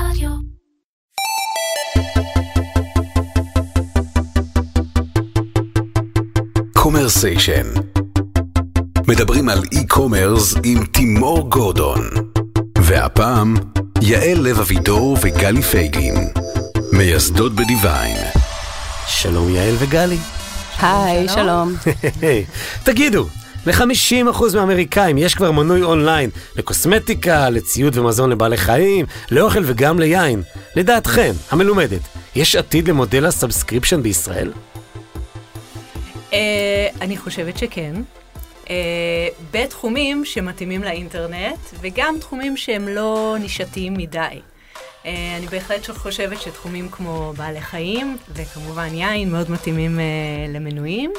רדיו. קומרסיישן. מדברים על e-commerce עם תימור גורדון. והפעם, יעל לב אבידור וגלי פייגלין. מייסדות בדיוויין. שלום יעל וגלי. היי, שלום. תגידו, ל-50% מהאמריקאים יש כבר מנוי אונליין לקוסמטיקה, לציוד ומזון לבעלי חיים, לאוכל וגם ליין. לדעתכם, המלומדת, יש עתיד למודל ה subscription בישראל? אה, אני חושבת שכן. אה, בתחומים שמתאימים לאינטרנט, וגם תחומים שהם לא נישתיים מדי. אה, אני בהחלט חושבת שתחומים כמו בעלי חיים, וכמובן יין, מאוד מתאימים למנויים.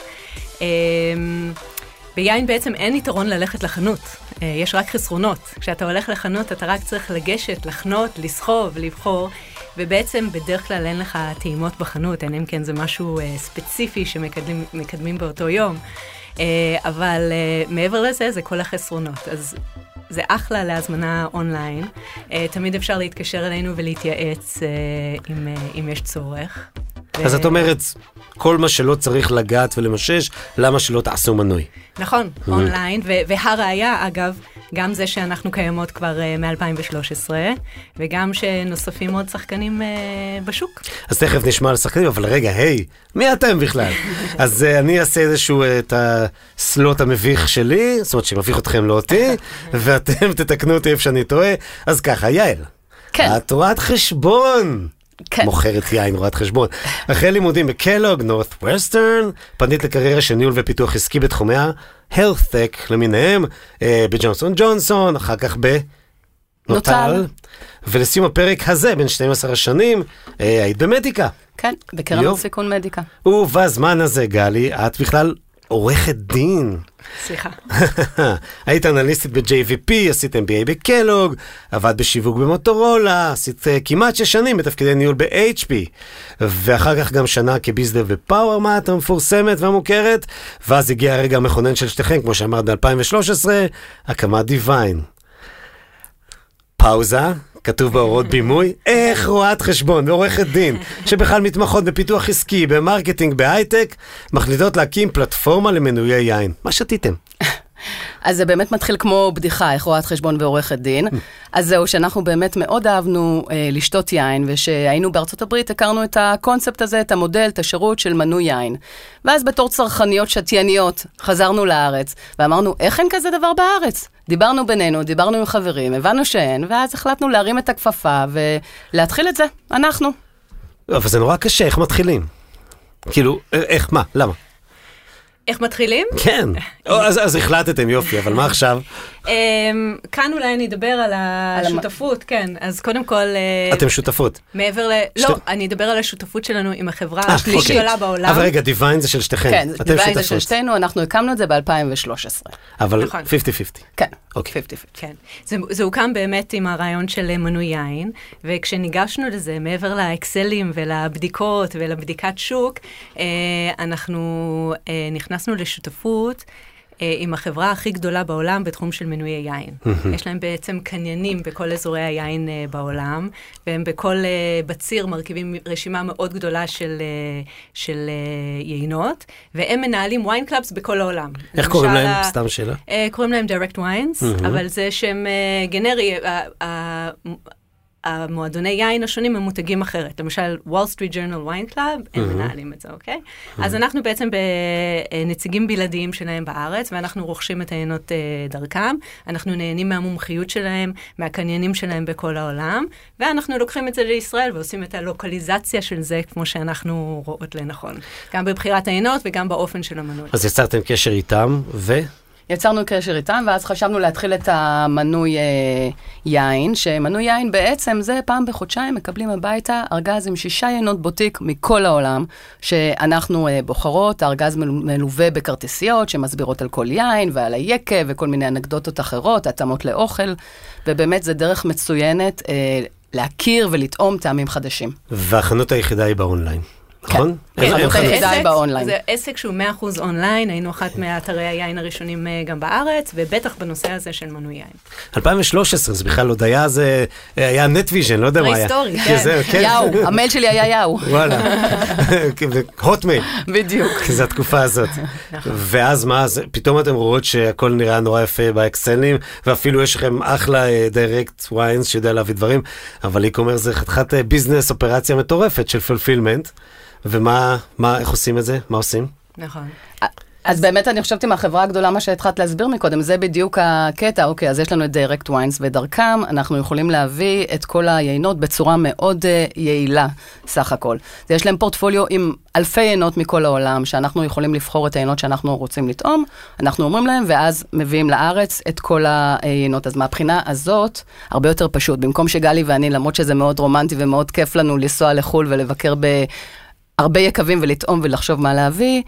ביין בעצם אין יתרון ללכת לחנות, יש רק חסרונות. כשאתה הולך לחנות אתה רק צריך לגשת, לחנות, לסחוב, לבחור. ובעצם בדרך כלל אין לך טעימות בחנות, אין אם כן זה משהו uh, ספציפי שמקדמים באותו יום. Uh, אבל מעבר לזה, זה כל החסרונות. אז זה אחלה להזמנה אונליין. תמיד אפשר להתקשר אלינו ולהתייעץ אם, אם יש צורך. אז את אומרת, כל מה שלא צריך לגעת ולמשש, למה שלא תעשו מנוי? נכון, אונליין, והראיה, אגב, גם זה שאנחנו קיימות כבר uh, מ-2013, וגם שנוספים עוד שחקנים uh, בשוק. אז תכף נשמע על שחקנים, אבל רגע, היי, מי אתם בכלל? אז uh, אני אעשה איזשהו, uh, את הסלוט המביך שלי, זאת אומרת שמביך אתכם, לא אותי, ואתם תתקנו אותי איפה שאני טועה. אז ככה, יעל. כן. את רואת חשבון. כן. מוכרת יין, רואת חשבון. אחרי לימודים בקלוג, נורת ווסטרן, פנית לקריירה של ניהול ופיתוח עסקי בתחומי ה-health tech למיניהם, אה, בג'ונסון ג'ונסון, אחר כך ב... נוטל. ולסיום הפרק הזה, בין 12 השנים, אה, היית במדיקה. כן, בקרן יופ. סיכון מדיקה. ובזמן הזה, גלי, את בכלל עורכת דין. סליחה. היית אנליסטית ב-JVP, עשית MBA בקלוג, עבדת בשיווק במוטורולה, עשית uh, כמעט שש שנים בתפקידי ניהול ב-HP, ואחר כך גם שנה כ bizdev בפאוורמט המפורסמת והמוכרת, ואז הגיע הרגע המכונן של שתיכן, כמו שאמרת ב-2013, הקמת דיוויין. פאוזה, כתוב בהוראות בימוי, איך רואת חשבון ועורכת דין, שבכלל מתמחות בפיתוח עסקי, ב marketing, בהייטק, מחליטות להקים פלטפורמה למנויי יין. מה שתיתם? אז זה באמת מתחיל כמו בדיחה, איך רואת חשבון ועורכת דין. אז זהו, שאנחנו באמת מאוד אהבנו אה, לשתות יין, ושהיינו בארצות הברית הכרנו את הקונספט הזה, את המודל, את השירות של מנוי יין. ואז בתור צרכניות שתייניות חזרנו לארץ, ואמרנו, איך אין כזה דבר בארץ? דיברנו בינינו, דיברנו עם חברים, הבנו שאין, ואז החלטנו להרים את הכפפה ולהתחיל את זה, אנחנו. אבל זה נורא קשה, איך מתחילים? כאילו, איך, מה, למה? איך מתחילים? כן. אז, אז החלטתם, יופי, אבל מה עכשיו? אמ, כאן אולי אני אדבר על השותפות, כן. אז קודם כל... אה, אתם שותפות. מעבר ל... לא, אני אדבר על השותפות שלנו עם החברה אה, השלישית אוקיי. גדולה בעולם. אבל רגע, דיוויין זה של שתיכן. כן, דיוויין זה של. שתינו, אנחנו הקמנו את זה ב-2013. אבל נכון. 50-50. כן. אוקיי. 50-50. כן. זה, זה הוקם באמת עם הרעיון של אה, מנוי יין, וכשניגשנו לזה, מעבר לאקסלים ולבדיקות ולבדיקת שוק, אה, אנחנו אה, נכנסנו לשותפות. אה, עם החברה הכי גדולה בעולם בתחום של מנויי יין. יש להם בעצם קניינים בכל אזורי היין אה, בעולם, והם בכל, אה, בציר מרכיבים רשימה מאוד גדולה של, של יינות, והם מנהלים wine clubs בכל העולם. איך קוראים להם? ה- סתם שאלה. אה, קוראים להם Direct Wines, אבל זה שם גנרי, המועדוני יין השונים הם מותגים אחרת. למשל, וול סטריט ג'ורנל wine club, הם מנהלים את זה, אוקיי? אז אנחנו בעצם בנציגים בלעדיים שלהם בארץ, ואנחנו רוכשים את העיינות אה, דרכם. אנחנו נהנים מהמומחיות שלהם, מהקניינים שלהם בכל העולם, ואנחנו לוקחים את זה לישראל ועושים את הלוקליזציה של זה כמו שאנחנו רואות לנכון. גם בבחירת העיינות וגם באופן של המנוי. אז יצרתם קשר איתם, ו... יצרנו קשר איתם, ואז חשבנו להתחיל את המנוי אה, יין, שמנוי יין בעצם זה פעם בחודשיים מקבלים הביתה ארגז עם שישה יינות בוטיק מכל העולם, שאנחנו אה, בוחרות, הארגז מל- מלווה בכרטיסיות שמסבירות על כל יין ועל היקב וכל מיני אנקדוטות אחרות, התאמות לאוכל, ובאמת זה דרך מצוינת אה, להכיר ולטעום טעמים חדשים. והחנות היחידה היא באונליין. נכון? כן, כן, זה. זה עסק שהוא 100% אונליין, היינו אחת מאתרי היין הראשונים אה, גם בארץ, ובטח בנושא הזה של מנוי יין. 2013, זה בכלל עוד היה זה, היה נטוויז'ן, לא יודע מה היה. פרה-היסטורי, כן, כן. כן. יאהו, המייל שלי היה יאהו. וואלה, הוטמייל, בדיוק. כי זו התקופה הזאת. ואז מה, פתאום אתם רואות שהכל נראה נורא יפה באקסלים, ואפילו יש לכם אחלה Direct Wines שיודע להביא דברים, אבל e-commerce זה חתיכת אה, business, אופרציה מטורפת של fulfillment. ומה, מה, איך עושים את זה? מה עושים? נכון. אז באמת אני חושבת עם החברה הגדולה, מה שהתחלת להסביר מקודם, זה בדיוק הקטע, אוקיי, אז יש לנו את Direct Wines, ודרכם אנחנו יכולים להביא את כל היינות בצורה מאוד uh, יעילה, סך הכל. אז יש להם פורטפוליו עם אלפי יינות מכל העולם, שאנחנו יכולים לבחור את היינות שאנחנו רוצים לטעום, אנחנו אומרים להם, ואז מביאים לארץ את כל היינות. אז מהבחינה הזאת, הרבה יותר פשוט. במקום שגלי ואני, למרות שזה מאוד רומנטי ומאוד כיף לנו לנסוע לחו"ל ולבקר בהרבה יקבים ולטעום ולחשוב מה להביא,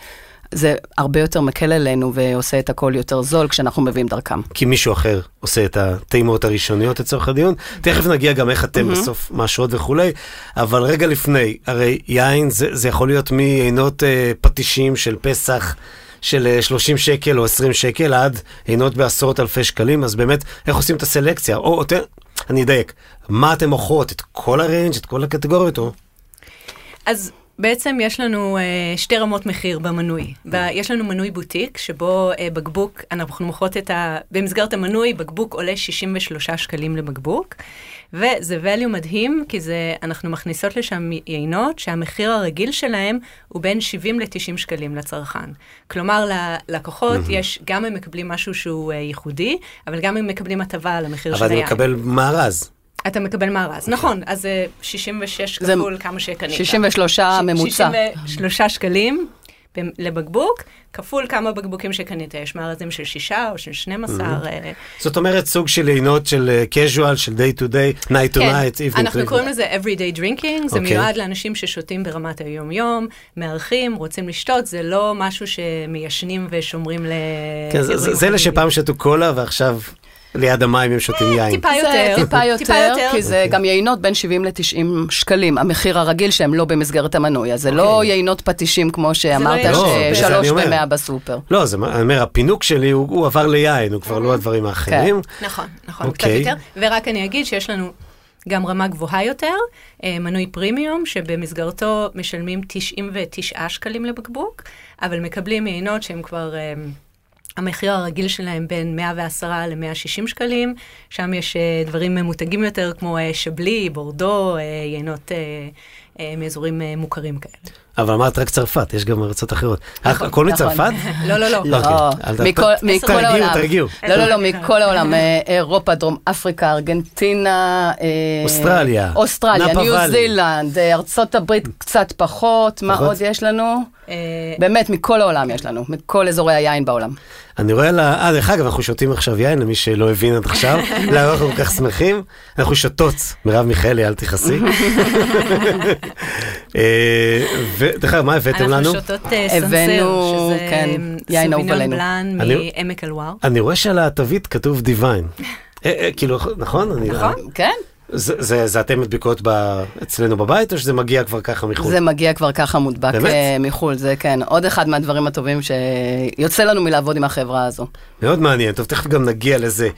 זה הרבה יותר מקל עלינו ועושה את הכל יותר זול כשאנחנו מביאים דרכם. כי מישהו אחר עושה את הטעימות הראשוניות לצורך הדיון. תכף נגיע גם איך אתם בסוף מאשרות וכולי, אבל רגע לפני, הרי יין זה, זה יכול להיות מעינות אה, פטישים של פסח. של אה, 30 שקל או 20 שקל עד עינות בעשרות אלפי שקלים, אז באמת, איך עושים את הסלקציה? או יותר, אני אדייק, מה אתם מוכרות? את כל הריינג', את כל הקטגוריות? או? אז בעצם יש לנו uh, שתי רמות מחיר במנוי. ב- יש לנו מנוי בוטיק, שבו uh, בקבוק, אנחנו מוכרות את ה... במסגרת המנוי, בקבוק עולה 63 שקלים לבקבוק, וזה value מדהים, כי זה, אנחנו מכניסות לשם יינות שהמחיר הרגיל שלהם הוא בין 70 ל-90 שקלים לצרכן. כלומר, ללקוחות יש, גם הם מקבלים משהו שהוא uh, ייחודי, אבל גם הם מקבלים הטבה על המחיר של אבל אני היין. מקבל מארז. אתה מקבל מארז, נכון, אז זה 66 זה כפול כמה שקנית. 63 ש- ממוצע. 63 שקלים לבקבוק, כפול כמה בקבוקים שקנית. יש מארזים של שישה או של 12. אה, זאת אומרת, סוג של עינות של uh, casual, של day to day, night to כן, night, evening אנחנו. קוראים לזה everyday drinking, זה אוקיי. מיועד לאנשים ששותים ברמת היום-יום, מארחים, רוצים לשתות, זה לא משהו שמיישנים ושומרים ל... כן, זה- זה זה אלה שפעם שתו קולה ועכשיו ליד המים הם שותים יין. אה, טיפה זה יותר. טיפה טיפה יותר. כי זה גם יינות בין 70 ל-90 שקלים, המחיר הרגיל שהם לא במסגרת המנוי, אז זה לא יינות פטישים כמו שאמרת. לא, אני ששלוש אומר. במאה בסופר. לא, זה, אני אומר, הפינוק שלי הוא, עבר ליין, הוא כבר לא הדברים האחרים. נכון, נכון, קצת אוקיי. יותר. ורק אני אגיד שיש לנו גם רמה גבוהה יותר, אה, מנוי פרימיום, שבמסגרתו משלמים 99 שקלים לבקבוק, אבל מקבלים יינות שהם כבר... המחיר הרגיל שלהם בין 110 ל-160 שקלים, שם יש אה, דברים ממותגים יותר כמו אה, שבלי, בורדו, אה, יינות מאזורים מוכרים כאלה. אבל אמרת רק צרפת, יש גם ארצות אחרות. נכון, הכל. מצרפת? לא, לא, לא. מכל מכל תרגיעו, העולם. תרגיעו. לא, לא, לא, מכל העולם, אה, אירופה, דרום אפריקה, ארגנטינה, אה, אוסטרליה, אוסטרליה, ניו. זילנד, אה, ארצות הברית קצת פחות, מה? עוד יש לנו? אה, באמת, מכל העולם יש לנו, מכל אזורי היין בעולם. אני רואה לה... אה, דרך אגב, אנחנו שותים עכשיו יין, למי שלא הבין עד עכשיו. למה אנחנו כל כך שמחים? אנחנו שותות. מרב מיכאלי, אל תכעסי. אה, ודרך אגב, מה הבאתם לנו? אנחנו שותות אה, סנסר, שזה כן, אהוב סוביניון. בלאן אני- מעמק אלואר. אני רואה שעל התווית כתוב דיוויין. אה, אה, כאילו, נכון? נכון. כן? זה, זה, זה אתם מדביקות ב... אצלנו בבית, או שזה מגיע כבר ככה מחו"ל? זה מגיע כבר ככה מודבק באמת? אה, מחו"ל, זה כן, עוד אחד מהדברים הטובים שיוצא לנו מלעבוד עם החברה הזו. מאוד מעניין, טוב, תכף גם נגיע לזה.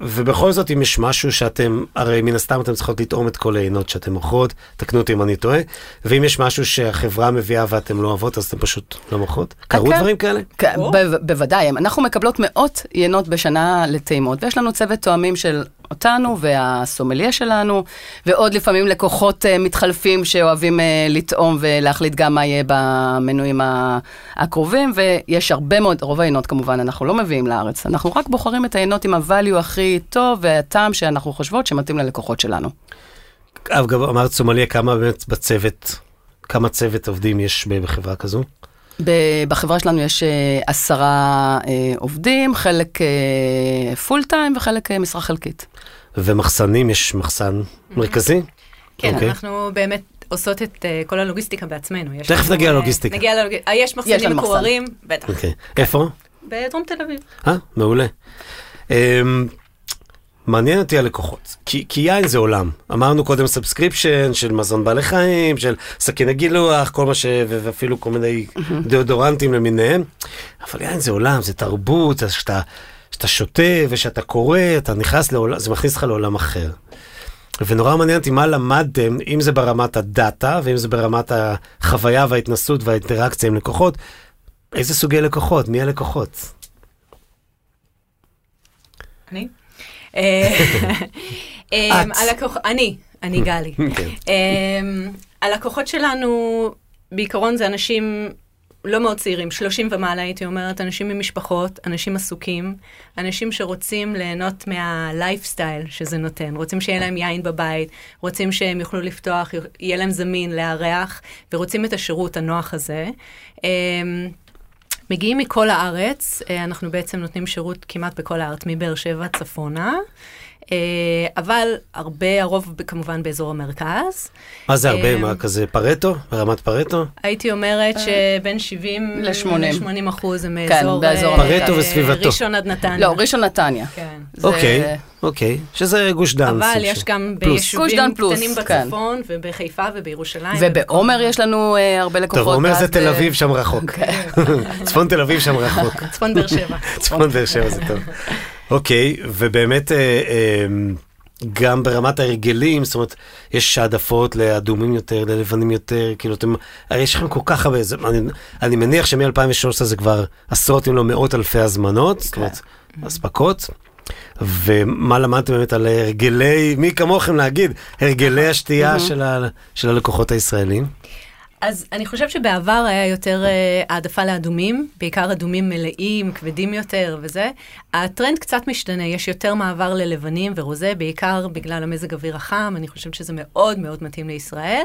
ובכל זאת, אם יש משהו שאתם, הרי מן הסתם אתם צריכות לטעום את כל העינות שאתם מוכרות, תקנו אותי אם אני טועה, ואם יש משהו שהחברה מביאה ואתם לא אוהבות, אז אתם פשוט לא מוכרות? קרו כן. דברים כאלה? כן, בוודאי, אנחנו מקבלות מאות יינות בשנה לטעימות, ויש לנו צוות תואמים של אותנו והסומליה שלנו, ועוד לפעמים לקוחות אה, מתחלפים שאוהבים אה, לטעום ולהחליט גם מה יהיה במנויים הקרובים, ויש הרבה מאוד, רוב היינות כמובן אנחנו לא מביאים לארץ, אנחנו רק בוחרים את היינות עם הvalue הכי טוב והטעם שאנחנו חושבות שמתאים ללקוחות שלנו. אגב, אמרת סומליה, כמה באמת בצוות, כמה צוות עובדים יש בחברה כזו? בחברה שלנו יש אה, עשרה אה, עובדים, חלק פול טיים וחלק אה, משרה חלקית. ומחסנים, יש מחסן מרכזי? כן, אוקיי. אנחנו באמת עושות את אה, כל הלוגיסטיקה בעצמנו. יש תכף נגיע אה, ללוגיסטיקה. נגיע ללוגיסטיקה. יש מחסנים. מקוררים, בטח. אוקיי. איפה? בדרום תל אביב. אה, מעולה. אמ, מעניין אותי הלקוחות, כי, כי יין זה עולם. אמרנו קודם subscription של מזון בעלי חיים, של סכיני גילוח, כל מה ש... ואפילו כל מיני דאודורנטים למיניהם. אבל יין זה עולם, זה תרבות, אז שאתה, שאתה שותה ושאתה קורא, אתה נכנס לעולם, זה מכניס אותך לעולם אחר. ונורא מעניין אותי מה למדתם, אם זה ברמת הדאטה, ואם זה ברמת החוויה וההתנסות והאינטראקציה עם לקוחות, איזה סוגי לקוחות, מי הלקוחות? אני? אני, אני גלי. כן. הלקוחות שלנו, בעיקרון זה אנשים לא מאוד צעירים, 30 ומעלה הייתי אומרת, אנשים ממשפחות, אנשים עסוקים, אנשים שרוצים ליהנות מהלייפסטייל שזה נותן, רוצים שיהיה להם יין בבית, רוצים שהם יוכלו לפתוח, יהיה להם זמין לארח, ורוצים את השירות הנוח הזה. מגיעים מכל הארץ, אה, אנחנו בעצם נותנים שירות כמעט בכל הארץ, מבאר שבע צפונה, אבל הרבה, הרוב כמובן באזור המרכז. מה זה הרבה? אמ, מה, כזה פרטו? ברמת פרטו? הייתי אומרת שבין 70 ל-80. ל-80 אחוז הם כן, מאזור באזור אה, פרטו אה, וסביבתו. ראשון עד נתניה. לא, ראשון נתניה. כן. אוקיי, אוקיי. שזה גוש דן. אבל יש גם ביישובים דן פלוס, קטנים כן. בצפון, ובחיפה ובירושלים. ובעומר יש לנו אה, הרבה לקוחות. טוב, אומר זה תל אביב שם רחוק. כן. צפון תל אביב שם רחוק. צפון באר שבע. צפון באר שבע זה טוב. אוקיי, ובאמת אה, אה, גם ברמת ההרגלים, זאת אומרת, יש העדפות לאדומים יותר, ללבנים יותר, כאילו אתם, הרי יש לכם כל כך הרבה, זה, אני, אני מניח שמ-2013 זה כבר עשרות אם לא מאות אלפי הזמנות, זאת אומרת, אספקות. ומה למדתם באמת על הרגלי, מי כמוכם להגיד, הרגלי השתייה של, ה, של הלקוחות הישראלים? אז אני חושבת שבעבר היה יותר אה, העדפה לאדומים, בעיקר אדומים מלאים, כבדים יותר וזה. הטרנד קצת משתנה, יש יותר מעבר ללבנים ורוזה, בעיקר בגלל המזג אוויר החם, אני חושבת שזה מאוד מאוד מתאים לישראל.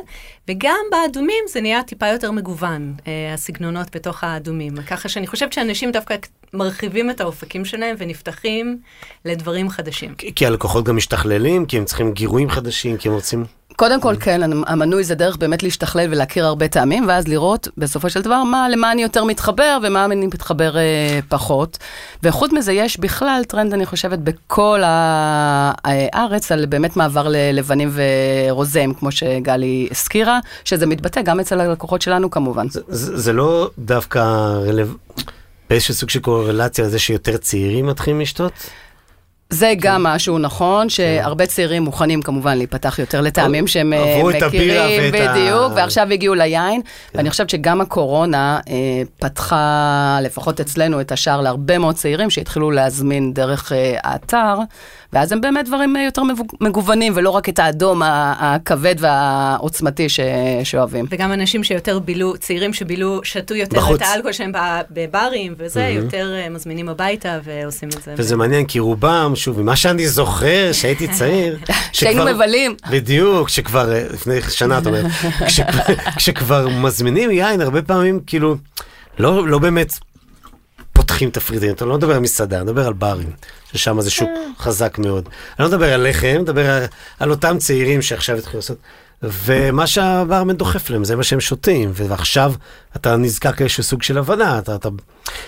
וגם באדומים זה נהיה טיפה יותר מגוון, אה, הסגנונות בתוך האדומים. ככה שאני חושבת שאנשים דווקא מרחיבים את האופקים שלהם ונפתחים לדברים חדשים. כי- כי הלקוחות גם משתכללים, כי הם צריכים גירויים חדשים, כי הם רוצים... קודם כל, כן, המנוי זה דרך באמת להשתכלל ולהכיר הרבה טעמים, ואז לראות בסופו של דבר מה, למה אני יותר מתחבר ומה אני מתחבר אה, פחות. וחוץ מזה, יש בכלל טרנד, אני חושבת, בכל הארץ, על באמת מעבר ללבנים ורוזם, כמו שגלי הזכירה, שזה מתבטא גם אצל הלקוחות שלנו כמובן. זה, זה, זה לא דווקא רלו... באיזשהו סוג של קורלציה לזה שיותר צעירים מתחילים לשתות? זה גם משהו נכון, שהרבה צעירים מוכנים כמובן להיפתח יותר לטעמים שהם אה, מכירים, ואת ה- בדיוק, ועכשיו הגיעו ליין, ואני חושבת שגם הקורונה אה, פתחה, לפחות אצלנו, את השער להרבה מאוד צעירים שהתחילו להזמין דרך אה, האתר, ואז הם באמת דברים אה, יותר מגוונים, ולא רק את האדום הכבד והעוצמתי ש- שאוהבים. וגם אנשים שיותר בילו, צעירים שבילו, שתו יותר בחוץ. את האלכוהול שלהם ב- בברים וזה, יותר אה, מזמינים הביתה ועושים את זה. וזה מעניין, כי רובם, שוב, ממה שאני זוכר, שהייתי צעיר, שהיינו מבלים. בדיוק, שכבר, אה, לפני שנה, אתה אומר, כשכבר, כשכבר מזמינים יין, הרבה פעמים, כאילו, לא, לא באמת פותחים תפריטים, אתה לא מדבר על מסעדה, אני מדבר על ברים, ששם זה שוק חזק מאוד. אני לא מדבר על לחם, אני מדבר על, על אותם צעירים שעכשיו התחילו לעשות, ומה שהברמן דוחף להם, זה מה שהם שותים, ועכשיו אתה נזקק לאיזשהו סוג של הבנה, אתה, אתה...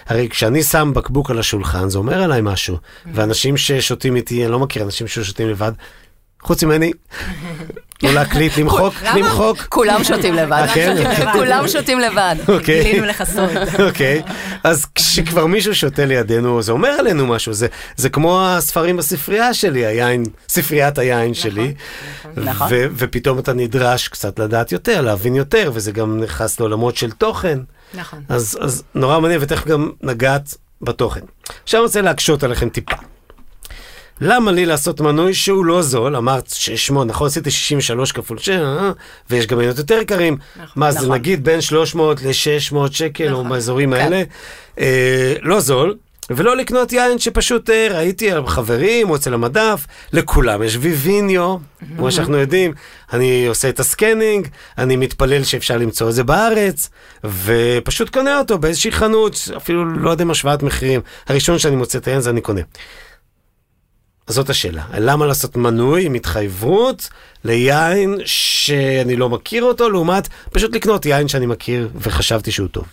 הרי כשאני שם בקבוק על השולחן, זה אומר עליי משהו, ואנשים ששותים איתי, אני לא מכיר אנשים ששותים לבד, חוץ ממני, לא להקליט, למחוק? למחוק. כולם שותים לבד. אה, כן? כולם שותים לבד. אוקיי. גילינו לך סוד. אוקיי, אז כשכבר מישהו שותה לידינו, זה אומר עלינו משהו, זה, זה כמו הספרים בספרייה שלי, היין, ספריית היין שלי, נכון. ופתאום אתה נדרש קצת לדעת יותר, להבין יותר, וזה גם נכנס לעולמות של תוכן, נכון. אז, אז נורא מעניין, ותכף גם נגעת בתוכן. עכשיו אני רוצה להקשות עליכם טיפה. למה לי לעשות מנוי שהוא לא זול? אמרת 600, נכון? עשיתי 63 כפול 6, אה? ויש גם מניות יותר יקרים. נכון. מה, זה נכון. נגיד בין 300 ל-600 שקל, או נכון. באזורים כן. האלה. אה, לא זול. ולא לקנות יין שפשוט אה, ראיתי על חברים או אצל המדף, לכולם יש ויוינו, כמו שאנחנו יודעים, אני עושה את ה scanning, אני מתפלל שאפשר למצוא את זה בארץ, ופשוט קונה אותו באיזושהי חנות, אפילו לא יודע אם השוואת מחירים, הראשון שאני מוצא את היין זה אני קונה. זאת השאלה, למה לעשות מנוי עם התחייבות ליין שאני לא מכיר אותו, לעומת פשוט לקנות יין שאני מכיר וחשבתי שהוא טוב.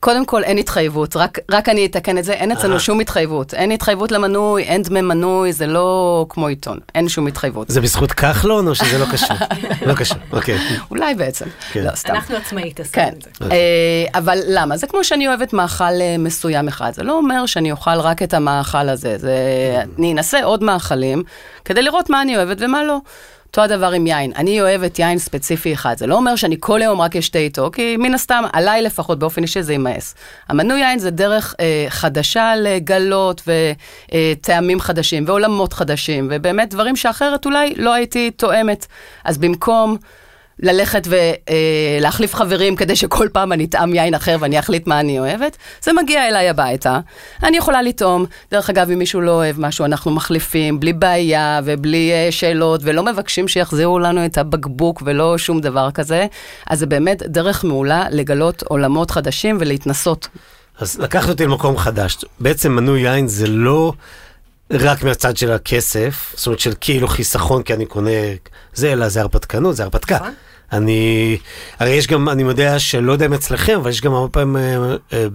קודם כל, אין התחייבות, רק, רק אני אתקן את זה, אין אצלנו אה. שום התחייבות. אין התחייבות למנוי, אין דמי מנוי, זה לא כמו עיתון, אין שום התחייבות. זה בזכות כחלון או שזה לא קשור? לא קשור, אוקיי. אולי בעצם, כן. לא, סתם. אנחנו עצמאית עשינו כן, את זה. אה, אבל למה? זה כמו שאני אוהבת מאכל אה, מסוים אחד, זה לא אומר שאני אוכל רק את המאכל הזה, זה... אני אנסה עוד מאכלים כדי לראות מה אני אוהבת ומה לא. אותו הדבר עם יין, אני אוהבת יין ספציפי אחד, זה לא אומר שאני כל היום רק אשתה איתו, כי מן הסתם, עליי לפחות באופן אישי זה יימאס. המנוי יין זה דרך אה, חדשה לגלות וטעמים חדשים ועולמות חדשים, ובאמת דברים שאחרת אולי לא הייתי תואמת. אז במקום... ללכת ולהחליף חברים כדי שכל פעם אני אטעם יין אחר ואני אחליט מה אני אוהבת, זה מגיע אליי הביתה. אני יכולה לטעום, דרך אגב, אם מישהו לא אוהב משהו, אנחנו מחליפים בלי בעיה ובלי אה, שאלות, ולא מבקשים שיחזירו לנו את הבקבוק ולא שום דבר כזה. אז זה באמת דרך מעולה לגלות עולמות חדשים ולהתנסות. אז לקחת אותי למקום חדש. בעצם מנוי יין זה לא רק מהצד של הכסף, זאת אומרת של כאילו חיסכון כי אני קונה זה, אלא זה הרפתקנות, זה הרפתקה. אני, הרי יש גם, אני יודע שלא יודע אם אצלכם, אבל יש גם הרבה פעמים, אה, אה,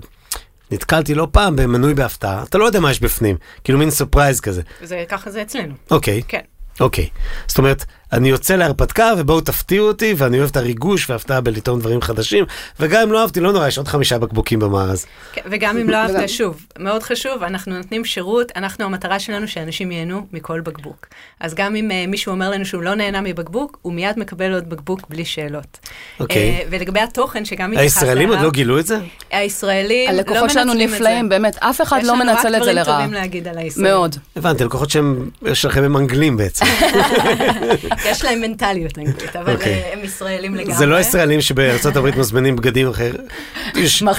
נתקלתי לא פעם במנוי בהפתעה, אתה לא יודע מה יש בפנים, כאילו מין surprise כזה. זה, ככה זה אצלנו. אוקיי, כן. אוקיי. זאת אומרת, אני יוצא להרפתקה ובואו תפתיעו אותי, ואני אוהב את הריגוש וההפתעה בלטעון דברים חדשים, וגם אם לא אהבתי, לא נורא, יש עוד חמישה בקבוקים במארז. כן, וגם אם לא אהבת, שוב, מאוד חשוב, אנחנו נותנים שירות, אנחנו, המטרה שלנו שאנשים ייהנו מכל בקבוק. אז גם אם uh, מישהו אומר לנו שהוא לא נהנה מבקבוק, הוא מיד מקבל עוד בקבוק בלי שאלות. אוקיי. Uh, ולגבי התוכן, שגם התייחסת הישראלים עוד אליו, לא גילו את זה? הישראלים לא הלקוחות שלנו מנצלים את זה. נפלאים, באמת, אף אחד לא מנצל את זה יש לנו רק דברים לרעה. טובים להגיד על הישראלים. מאוד. הבנתי, לקוחות שהם, יש לכם הם אנגלים בעצם. יש להם מנטליות אנגלית, אבל אוקיי. אה, הם ישראלים לגמרי. זה לא ישראלים שבארצות הברית מזמינים בגדים אחר,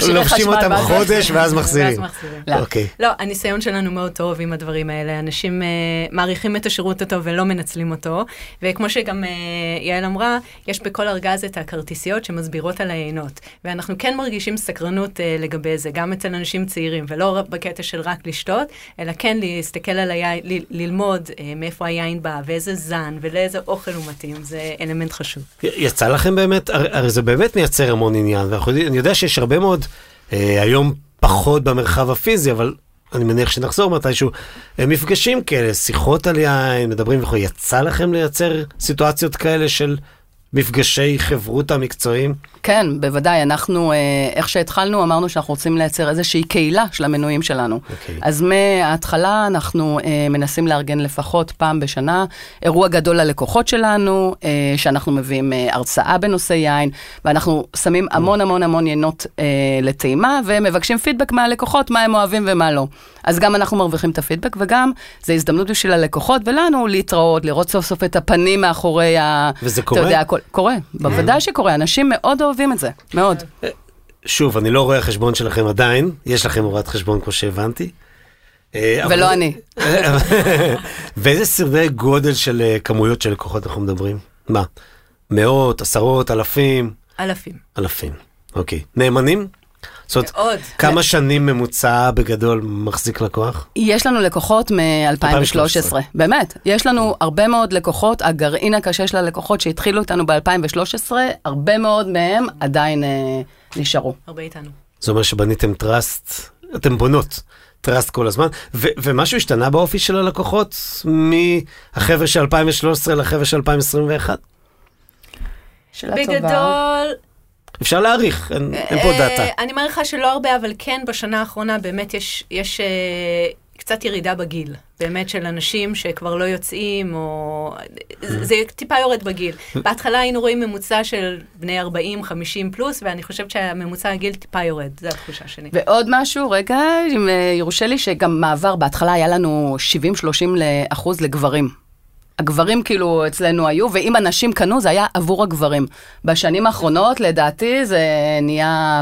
לובשים אותם חודש ואז מחזירים. ואז מחזירים. לא. אוקיי. לא, הניסיון שלנו מאוד טוב עם הדברים האלה. אנשים אה, מעריכים את השירות הטוב ולא מנצלים אותו. וכמו שגם אה, יעל אמרה, יש בכל ארגז את הכרטיסיות שמסבירות על היינות. ואנחנו כן מרגישים סקרנות אה, לגבי זה, גם אצל אנשים צעירים, ולא בקטע של רק לשתות, אלא כן להסתכל על היין, ללמוד אה, מאיפה היין בא, ואיזה זן, ולאיזה אוכל הוא מתאים. זה אלמנט חשוב. יצא לכם באמת, הרי זה באמת מייצר המון עניין, ואנחנו יודעים- אני יודע שיש הרבה מאוד, אה, היום פחות במרחב הפיזי, אבל אני מניח שנחזור מתישהו, אה, מפגשים כאלה, שיחות על יין, מדברים וכו', יצא לכם לייצר סיטואציות כאלה של מפגשי חברותא מקצועיים? כן, בוודאי. אנחנו, אה, איך שהתחלנו, אמרנו שאנחנו רוצים לייצר איזושהי קהילה של המנויים שלנו. אוקיי. אז מההתחלה אנחנו אה, מנסים לארגן לפחות פעם בשנה אירוע גדול ללקוחות שלנו, אה, שאנחנו מביאים אה, הרצאה בנושא יין, ואנחנו שמים המון המון המון יינות אה, לטעימה, ומבקשים פידבק מהלקוחות, מה הם אוהבים ומה לא. אז גם אנחנו מרוויחים את הפידבק, וגם זו הזדמנות בשביל הלקוחות ולנו להתראות, לראות סוף סוף את הפנים מאחורי ה... וזה אתה קורה? יודע, הכל- קורה, בוודאי שקורה, אנשים מאוד אוהבים את זה, מאוד. שוב, אני לא רואה חשבון שלכם עדיין, יש לכם הוראת חשבון כמו שהבנתי. אה, ולא אני. ואיזה סרטי גודל של אה, כמויות של לקוחות אנחנו מדברים? מה? מאות, עשרות, אלפים? אלפים. אלפים, אוקיי. נאמנים? זאת אומרת. כמה שנים ממוצע בגדול מחזיק לקוח? יש לנו לקוחות מ-2013, באמת. יש לנו הרבה מאוד לקוחות, הגרעין הקשה של הלקוחות שהתחילו איתנו ב-2013, הרבה מאוד מהם עדיין אה, נשארו. הרבה איתנו. זה אומר שבניתם trust, אתם בונות trust כל הזמן, ו- ומשהו השתנה באופי של הלקוחות מהחבר'ה של 2013 לחבר'ה של 2021? שאלה טובה. בגדול, אפשר להעריך, אין, אין פה אה, דאטה. אני מעריכה שלא הרבה, אבל כן בשנה האחרונה באמת יש, יש אה, קצת ירידה בגיל. באמת של אנשים שכבר לא יוצאים, או... זה, זה טיפה יורד בגיל. בהתחלה היינו רואים ממוצע של בני 40, 50 פלוס, ואני חושבת שהממוצע הגיל טיפה יורד, זו התחושה שלי. ועוד משהו, רגע, אם אה, יורשה לי, שגם מעבר, בהתחלה היה לנו 70-30 אחוז לגברים. הגברים כאילו אצלנו היו, ואם הנשים קנו זה היה עבור הגברים. בשנים האחרונות, לדעתי, זה נהיה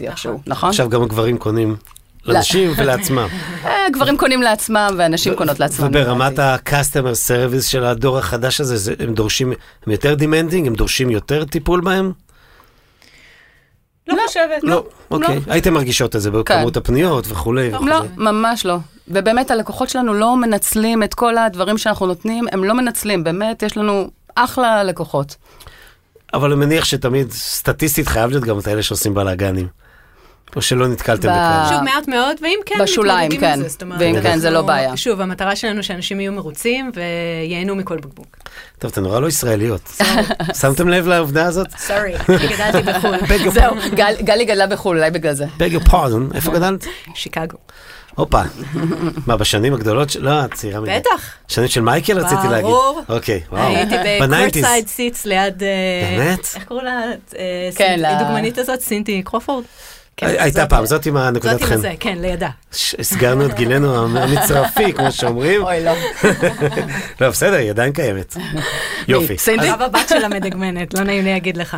50-50 איכשהו, נכון? עכשיו גם הגברים קונים לנשים ולעצמם. אה, גברים קונים לעצמם ואנשים קונות לעצמם. וברמת לדעתי. ה-customer service של הדור החדש הזה, זה, הם דורשים, הם יותר demanding, הם דורשים יותר טיפול בהם? לא חושבת. לא, אוקיי. הייתם מרגישות את זה בכמות הפניות וכולי. לא. ממש לא. ובאמת הלקוחות שלנו לא מנצלים את כל הדברים שאנחנו נותנים, הם לא מנצלים, באמת, יש לנו אחלה לקוחות. אבל אני מניח שתמיד, סטטיסטית חייב להיות גם את האלה שעושים בלאגנים. או שלא נתקלתם ב- בכאלה? שוב, מעט מאוד, ואם כן, בשוליים, כן. זה. זאת אומרת, ואם כן, זה לא בעיה. שוב, המטרה שלנו שאנשים יהיו מרוצים וייהנו מכל בקבוק. טוב, אתן נורא לא ישראליות. שמתם לב לעובדה הזאת? sorry, אני גדלתי בחו"ל. זהו, גל- גלי גדלה בחו"ל, אולי בגלל זה. beg your pardon, איפה גדלת? שיקגו. הופה. מה, בשנים הגדולות של... לא, את צעירה מדי. בטח. שנים של מייקל רציתי להגיד. ברור. אוקיי, וואו. הייתי. ב courtside seats ליד... אה, באמת? איך קראו לה? אה, כן, ל- הדוגמנית הזאת, סינטי קרופורד. כן, הייתה פעם, זאת עם הנקודת זאת עם חן. הזה, כן, לידה. הסגרנו את גילנו המצרפי, כמו שאומרים. אוי, לא. לא, בסדר, היא עדיין קיימת. יופי. סינדי? הבת שלה מדגמנת, לא נעים לי להגיד לך.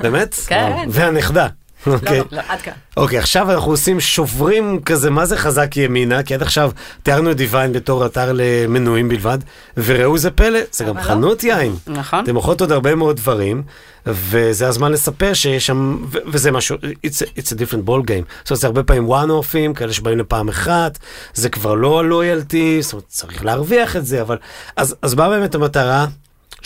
באמת? כן. והנכדה. אוקיי. לא, לא, עד כאן. אוקיי, עכשיו אנחנו עושים שוברים כזה, מה זה חזק ימינה? כי עד עכשיו תיארנו את דיוויין בתור אתר למנויים בלבד, וראו זה פלא, זה גם לא. חנות יין. נכון. אתם מוכרות עוד הרבה מאוד דברים, וזה הזמן לספר שיש שם, וזה משהו, it's it's a different ball game. זאת אומרת, זה הרבה פעמים one-offים, כאלה שבאים לפעם אחת, זה כבר לא הלויאלטי, זאת אומרת, צריך להרוויח את זה, אבל... אז, אז מה באמת המטרה?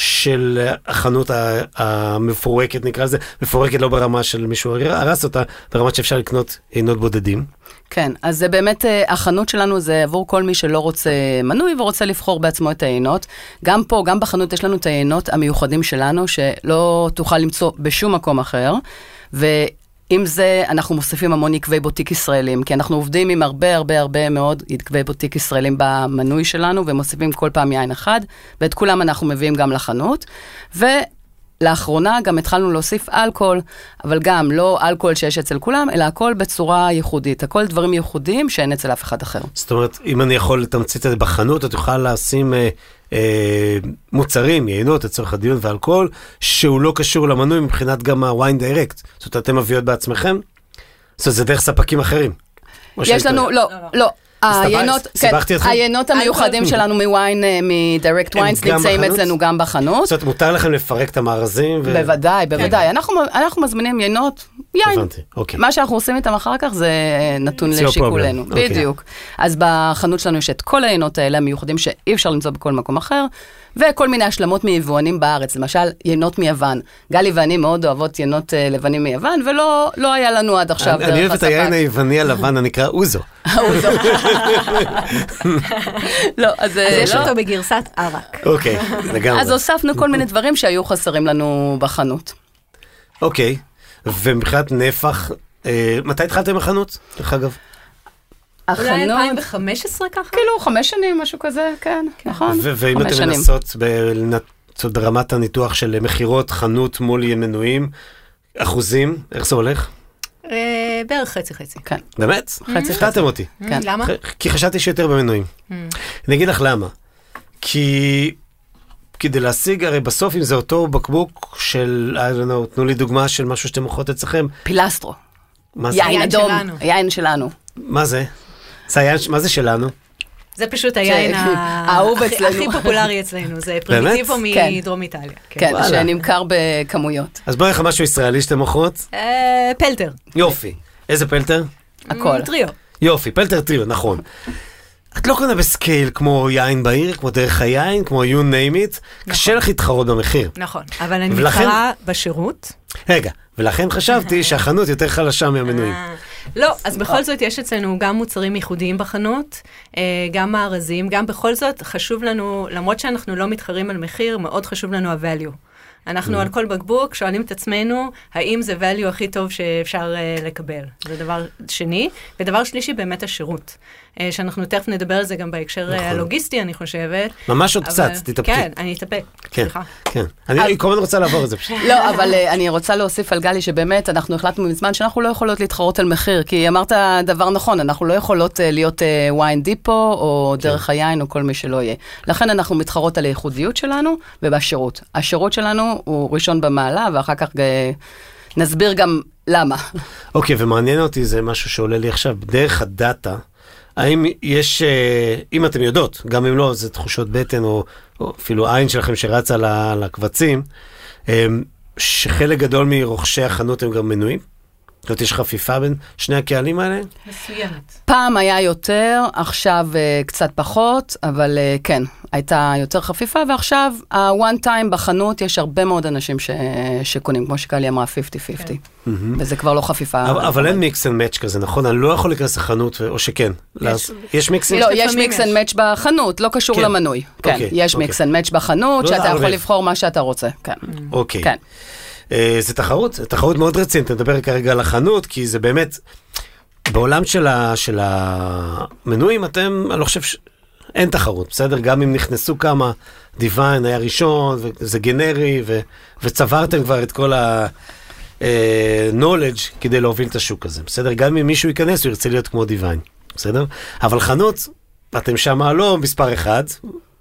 של החנות המפורקת נקרא לזה, מפורקת לא ברמה של מישהו הרס אותה, ברמה שאפשר לקנות עינות בודדים. כן, אז זה באמת, אה, החנות שלנו זה עבור כל מי שלא רוצה מנוי ורוצה לבחור בעצמו את היינות. גם פה, גם בחנות יש לנו את היינות המיוחדים שלנו, שלא תוכל למצוא בשום מקום אחר. ועם זה אנחנו מוסיפים המון עקבי בוטיק ישראלים, כי אנחנו עובדים עם הרבה הרבה הרבה מאוד עקבי בוטיק ישראלים במנוי שלנו, ומוסיפים כל פעם יין אחד, ואת כולם אנחנו מביאים גם לחנות. ו... לאחרונה גם התחלנו להוסיף אלכוהול, אבל גם לא אלכוהול שיש אצל כולם, אלא הכל בצורה ייחודית. הכל דברים ייחודיים שאין אצל אף אחד אחר. זאת אומרת, אם אני יכול לתמצת את זה בחנות, את יכולה לשים אה, מוצרים, יינות לצורך הדיון ואלכוהול, שהוא לא קשור למנוי מבחינת גם הוויין דירקט. זאת אומרת, אתם מביאות בעצמכם? זאת אומרת, זה דרך ספקים אחרים. יש לנו, טועה? לא, לא. היינות, כן, המיוחדים שלנו מוויין, אה, מדירקט הם ויינס, גם נמצאים? אצלנו גם בחנות. זאת אומרת, מותר לכם לפרק את המארזים? בוודאי, בוודאי. אנחנו מזמינים יינות, יין. אוקיי. מה שאנחנו עושים איתם אחר כך זה נתון It's your לשיקולנו. אוקיי. בדיוק. אז בחנות שלנו יש את כל היינות האלה המיוחדים שאי אפשר למצוא בכל מקום אחר, וכל מיני השלמות מיבואנים בארץ, למשל יינות מיוון. גלי ואני מאוד אוהבות יינות אה, לבנים מיוון, ולא לא היה לנו עד עכשיו אני אוהב את היין. היווני הלבן הנקרא אוזו. לא, אז אה, יש לא. אותו בגרסת ערק. אוקיי, לגמרי. אז הוספנו כל מיני דברים שהיו חסרים לנו בחנות. אוקיי, ומבחינת נפח, אה, מתי התחלתם החנות, דרך אגב? אולי החנות, 2015 ככה? כאילו חמש שנים, משהו כזה, כן, נכון? ו- ואם אתם. מנסות ברמת הניתוח של מכירות חנות מול מנויים, אחוזים, איך זה הולך? אה, בערך חצי חצי. כן, באמת? חצי הפתעתם אותי. כן. למה? ח- כי חשבתי שיותר במנויים. אני אגיד לך למה. כי כדי להשיג, הרי בסוף אם זה אותו בקבוק של, I don't know, תנו לי דוגמה של משהו שאתם מוכרות אצלכם, פילסטרו, מה זה? יין אדום. יין שלנו. מה זה? זה ש- מה זה שלנו? זה פשוט היין ה- האהוב הכי- אצלנו. הכי פופולרי אצלנו, זה? פרימיטיבו כן. מדרום איטליה. כן, וואלה. שנמכר בכמויות. אז בואי לך משהו ישראלי שאתם מוכרות? אה, פלטר. יופי. איזה פלטר? הכל. טריו. יופי, פלטר טריו, נכון. את לא קונה ב scale כמו יין בעיר, כמו דרך היין, כמו you name it, קשה לך להתחרות במחיר. נכון, אבל אני ולכן- מתחרה בשירות. רגע, ולכן חשבתי שהחנות יותר חלשה מהמנויים. לא, אז בכל זאת יש אצלנו גם מוצרים ייחודיים בחנות, אה, גם מארזים, גם בכל זאת חשוב לנו, למרות שאנחנו לא מתחרים על מחיר, מאוד חשוב לנו ה-value. אנחנו Mm. על כל בקבוק שואלים את עצמנו, האם זה value הכי טוב שאפשר uh, לקבל. זה דבר שני. ודבר שלישי, באמת השירות. Uh, שאנחנו תכף נדבר על זה גם בהקשר נכון. נכון. הלוגיסטי, אני חושבת. ממש עוד אבל- קצת, תתאפקי. כן, אני אתאפק. כן, סליחה. כן. אני כל הזמן רוצה לעבור את זה פשוט. לא, אבל אה, אני רוצה להוסיף על גלי שבאמת אנחנו החלטנו מזמן שאנחנו לא יכולות להתחרות על מחיר, כי אמרת דבר נכון, אנחנו לא יכולות אה, להיות ויין דיפו או כן. דרך היין או כל מי שלא יהיה. לכן אנחנו מתחרות על הייחודיות שלנו ובשירות. השירות שלנו הוא ראשון במעלה ואחר כך אה, נסביר גם למה. אוקיי, ומעניין אותי, זה משהו שעולה לי עכשיו, דרך הדאטה, האם יש, אה, אם אתם יודעות, גם אם לא, זה תחושות בטן, או, או אפילו עין שלכם שרצה לקבצים, אה, שחלק גדול מרוכשי החנות הם גם מנויים? זאת אומרת, יש חפיפה בין שני הקהלים האלה? מסוימת. פעם היה יותר, עכשיו uh, קצת פחות, אבל uh, כן, הייתה יותר חפיפה, ועכשיו ה-one time בחנות, יש הרבה מאוד אנשים ש... שקונים, כמו שקלי אמרה, 50-50, כן. וזה כבר לא חפיפה. אבל, אבל אין mix and match כזה, נכון? אני לא יכול להיכנס לחנות, או שכן. יש, יש mix and לא, לפעמים יש mix. and match בחנות, לא קשור כן. למנוי. כן, אוקיי, יש אוקיי. mix and match בחנות, לא שאתה יכול. לבחור מה שאתה רוצה, כן. אוקיי. כן. אה, זה תחרות, זה תחרות מאוד רצינית, נדבר כרגע על החנות, כי זה באמת, בעולם של, ה, של המנויים אתם, אני לא חושב ש... אין תחרות, בסדר? גם אם נכנסו כמה, דיוויין היה ראשון, וזה גנרי, ו, וצברתם כבר את כל ה-knowledge כדי להוביל את השוק הזה, בסדר? גם אם מישהו ייכנס, הוא ירצה להיות כמו דיוויין, בסדר? אבל חנות, אתם שמה לא מספר אחד,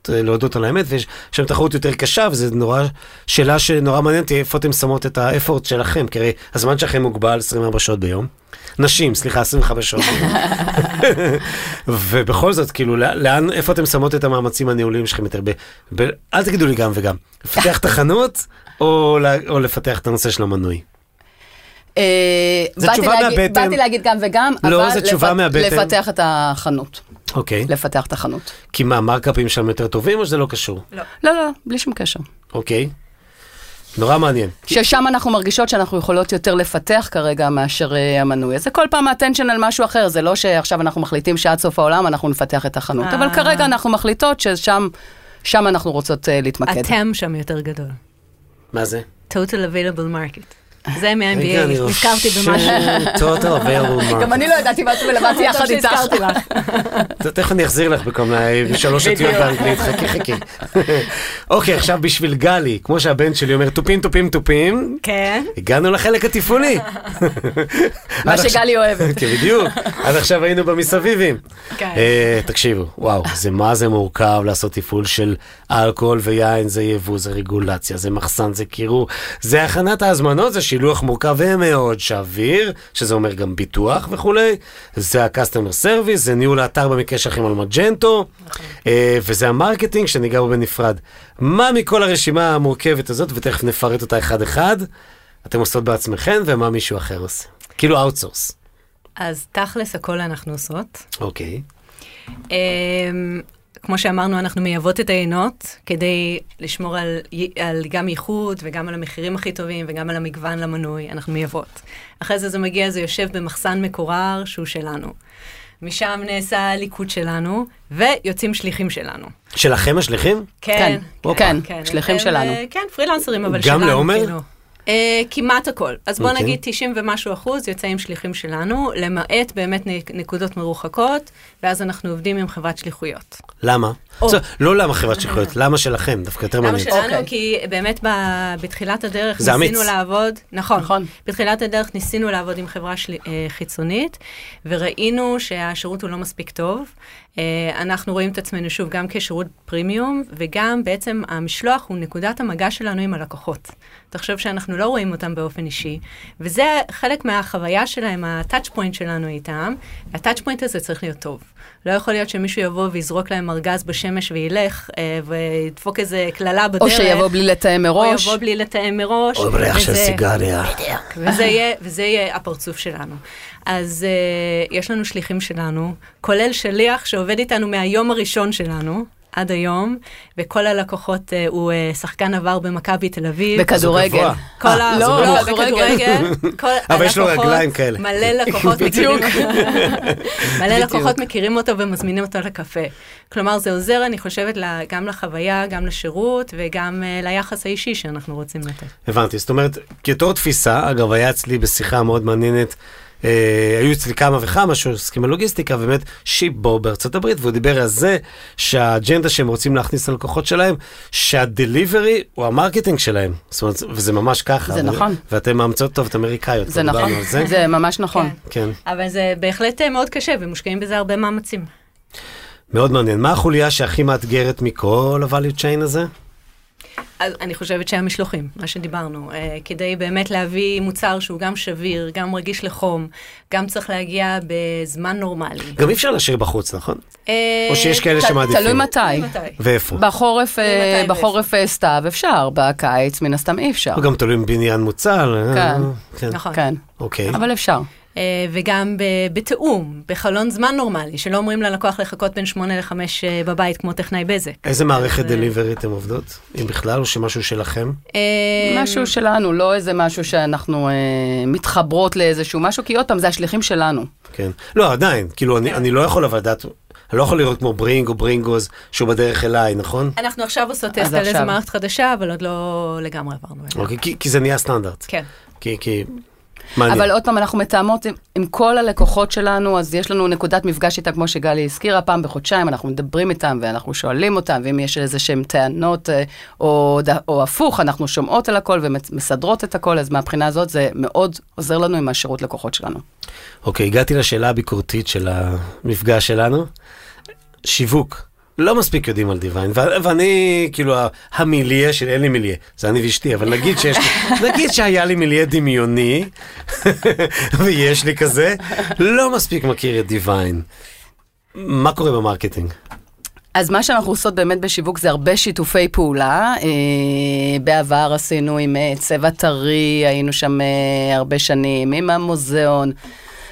להודות על האמת, ויש שם תחרות יותר קשה, וזו נורא, שאלה שנורא מעניינת איפה אתם שמות את האפורט שלכם, כי הרי הזמן שלכם מוגבל 24 שעות ביום. נשים, סליחה, 25 שעות ביום. ובכל זאת, כאילו, לא- לאן, איפה אתם שמות את המאמצים הניהוליים שלכם יותר? ב, ב, אל תגידו לי גם וגם. לפתח את החנות, או, או לפתח את הנושא של המנוי? אה, זו תשובה להגיד- מהבטן. באתי להגיד גם וגם, לא, אבל זו תשובה לפ- מהבטן. לפתח את החנות. אוקיי. לפתח את החנות. כי מה, מרקאפים שם יותר טובים, או שזה לא קשור? לא. לא, לא, בלי שום קשר. אוקיי. נורא מעניין. ששם אנחנו מרגישות שאנחנו יכולות יותר לפתח כרגע מאשר אה, המנוי. זה כל פעם האטנשן על משהו אחר, זה לא שעכשיו אנחנו מחליטים שעד סוף העולם אנחנו נפתח את החנות, אה. אבל כרגע אנחנו מחליטות ששם שם אנחנו רוצות אה, להתמקד. אתם שם יותר גדול. מה זה? total available market. זה אני נזכרתי במשהו. available market. גם אני לא ידעתי מה ולמדתי יחד טוב איתך. תכף אני אחזיר לך בכל מיני שלוש אותיות באנגלית, חכי חכי. אוקיי, עכשיו בשביל גלי, כמו שהבן שלי אומר, תופים תופים תופים, כן. הגענו לחלק התפעולי. מה שגלי אוהבת. כן, בדיוק. עד עכשיו היינו במסביבים. כן. אה, תקשיבו, וואו, זה מה זה מורכב לעשות תפעול של אלכוהול ויין, זה יבוא, זה רגולציה, זה מחסן, זה קירור, זה הכנת ההזמנות, זה שילוח מורכב ומאוד שביר, שזה אומר גם ביטוח וכולי, זה ה-customer service, זה ניהול האתר במקרה שלכם על מג'נטו, אה, וזה ה marketing שניגע בו בנפרד. מה מכל הרשימה המורכבת הזאת, ותכף נפרט אותה אחד-אחד, אתם עושות בעצמכם, ומה מישהו אחר עושה? כאילו outsource. אז תכלס הכל אנחנו עושות. אוקיי. אמ, כמו שאמרנו, אנחנו מייבאות את היינות כדי לשמור על, על גם ייחוד וגם על המחירים הכי טובים וגם על המגוון למנוי, אנחנו מייבאות. אחרי זה זה מגיע, זה יושב במחסן מקורר שהוא שלנו. משם נעשה הליקוט שלנו, ויוצאים שליחים שלנו. שלכם השליחים? כן, כן, כן, שליחים הם, שלנו. אה, כן, פרילנסרים, אבל גם שלנו. לעומר? כאילו. אה, כמעט הכל. אז בוא אוקיי. נגיד 90 ומשהו אחוז יוצאים שליחים שלנו, למעט באמת נק- נקודות מרוחקות, ואז אנחנו עובדים עם חברת שליחויות. למה? או. זאת, לא למה חברת שליחויות, למה שלכם? דווקא יותר למה מעניין. שלנו? אוקיי. כי באמת ב- בתחילת הדרך זה ניסינו אמיץ. לעבוד, נכון, נכון. בתחילת הדרך ניסינו לעבוד עם חברה של, אה, חיצונית, וראינו שהשירות הוא לא מספיק טוב. אה, אנחנו רואים את עצמנו שוב גם כשירות פרימיום, וגם בעצם המשלוח הוא נקודת המגע שלנו עם הלקוחות. תחשוב שאנחנו לא רואים אותם באופן אישי, וזה חלק מהחוויה שלהם, ה touch point שלנו איתם, וה touch point הזה צריך להיות טוב. לא יכול להיות שמישהו יבוא ויזרוק להם ארגז בשמש וילך, אה, וידפוק איזה קללה בדרך. או שיבוא בלי לתאם או מראש. יבוא בלי לתאם מראש. או בריח של סיגריה. וזה יהיה, וזה יהיה הפרצוף שלנו. אז uh, יש לנו שליחים שלנו, כולל שליח שעובד איתנו מהיום הראשון שלנו. עד היום, וכל הלקוחות uh, הוא uh, שחקן עבר במכבי תל אביב. בכדורגל. כל ה... לא, לא, לא, בכדורגל. כל אבל יש לו רגליים כאלה. מלא לקוחות מכירים מלא לקוחות מכירים אותו ומזמינים אותו לקפה. כלומר, זה עוזר, אני חושבת, גם לחוויה, גם לשירות וגם uh, ליחס האישי שאנחנו רוצים לתת. הבנתי, זאת אומרת, כתור תפיסה, אגב, היה אצלי בשיחה מאוד מעניינת, אה, היו אצלי כמה וכמה שעוסקים בלוגיסטיקה, באמת שיפבו בארצות הברית, והוא דיבר על זה שהאג'נדה שהם רוצים להכניס ללקוחות שלהם, שה delivery הוא ה marketing שלהם. זאת אומרת, וזה ממש ככה. זה ו- נכון. ואתם מאמצות טוב את אמריקאיות. זה נכון, זה. זה ממש נכון. כן. אבל זה בהחלט אה, מאוד קשה, ומושקעים בזה הרבה מאמצים. מאוד מעניין. מה החוליה שהכי מאתגרת מכל ה-value chain הזה? אז אני חושבת שהמשלוחים, מה שדיברנו, אה, כדי באמת להביא מוצר שהוא גם שביר, גם רגיש לחום, גם צריך להגיע בזמן נורמלי. גם אי אפשר להשאיר בחוץ, נכון? אה, או שיש כאלה ת- שמעדיפים. תלוי מתי. מתי. ואיפה? בחורף, אה, בחורף אה, סתיו אפשר, בקיץ מן הסתם אי אפשר. גם תלוי בבניין מוצל. אה, כן. כן. נכון. כן, אוקיי. אבל אפשר. אה, וגם בתיאום, בחלון זמן נורמלי, שלא אומרים ללקוח לחכות בין שמונה לחמש אה, בבית כמו טכנאי בזק. איזה מערכת דליברי אתם עובדות? אם בכלל, או שמשהו שלכם? אה, משהו שלנו, לא איזה משהו שאנחנו אה, מתחברות לאיזשהו משהו, כי עוד פעם, זה השליחים שלנו. כן. לא, עדיין. כאילו, אני- לא יכול אבל לדעת, אני לא יכול לראות כמו ברינג או ברינגוז שהוא בדרך אליי, נכון? אנחנו עכשיו עושות טסט על איזה. מערכת חדשה, אבל עוד לא לגמרי עברנו אליה. אוקיי, כי- כי זה נהיה סטנדרט. כן. כי, כי... מעניין. אבל עוד פעם, אנחנו מתאמות עם, עם כל הלקוחות שלנו, אז יש לנו נקודת מפגש איתם, כמו שגלי הזכירה, פעם בחודשיים אנחנו מדברים איתם ואנחנו שואלים אותם, ואם יש איזה שהם טענות אה, או, או הפוך, אנחנו שומעות על הכל ומסדרות את הכל, אז מהבחינה הזאת זה מאוד עוזר לנו עם השירות לקוחות שלנו. אוקיי, הגעתי לשאלה הביקורתית של המפגש שלנו. שיווק. לא מספיק יודעים על דיוויין, ו- ואני, כאילו, המילייה שלי, אין לי מילייה, זה אני ואשתי, אבל נגיד שיש לי, נגיד שהיה לי מילייה דמיוני, ויש לי כזה, לא מספיק מכיר את דיוויין. מה קורה ב marketing? אז מה שאנחנו עושות באמת בשיווק זה הרבה שיתופי פעולה. אה, בעבר עשינו עם אה, צבע טרי, היינו שם אה, הרבה שנים, עם המוזיאון,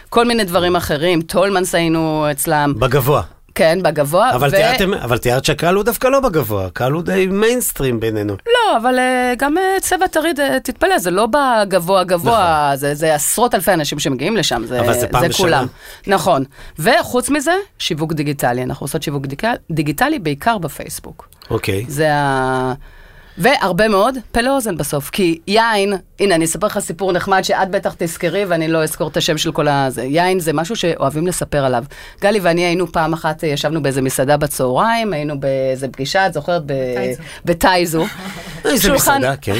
כל מיני דברים אחרים. טולמנס היינו אצלם, בגבוה. כן, בגבוה. אבל, ו- תיארתם, אבל תיארת שהקהל הוא דווקא לא בגבוה, הקהל הוא די מיינסטרים בינינו. לא, אבל אה, גם אה, צבע טרי, ד- תתפלא, זה לא בגבוה גבוה, זה, זה עשרות אלפי אנשים שמגיעים לשם, זה, נכון. אבל זה פעם בשנה. כולם. נכון. וחוץ מזה, שיווק דיגיטלי. אנחנו עושות שיווק דיג- דיגיטלי בעיקר בפייסבוק. אוקיי. זה ה... והרבה מאוד פלא אוזן בסוף, כי יין, הנה אני אספר לך סיפור נחמד שאת בטח תזכרי ואני לא אזכור את השם של כל הזה. יין זה משהו שאוהבים לספר עליו. גלי ואני היינו פעם אחת, אה, ישבנו באיזה מסעדה בצהריים, היינו באיזה פגישה, את זוכרת? בטייזו. איזה מסעדה, כן.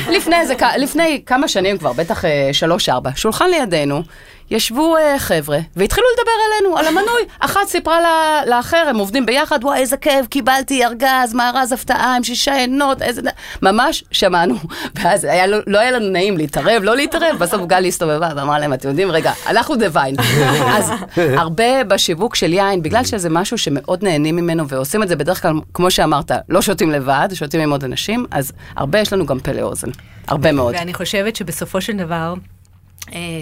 לפני כמה שנים כבר, בטח אה, שלוש-ארבע, שולחן לידינו, ישבו אה, חבר'ה, והתחילו לדבר עלינו, על המנוי. אחת סיפרה לה, לאחר, הם עובדים ביחד, וואי, איזה כיף, קיבלתי ארגז, מארז הפתעה עם שישה עינות, איזה... ממש שמענו. ואז היה, לו- לא היה לנו נעים להתערב, לא להתערב, בסוף גלי הסתובבה ואמרה להם, אתם יודעים, רגע, אנחנו דיוויין. אז הרבה בשיווק של יין, בגלל שזה משהו שמאוד נהנים ממנו, ועושים את זה בדרך כלל, כמו שאמרת, לא שותים לבד, שותים עם עוד אנשים, אז הרבה יש לנו גם פלא אוזן. הרבה מאוד. ואני חושבת שבסופו של דבר,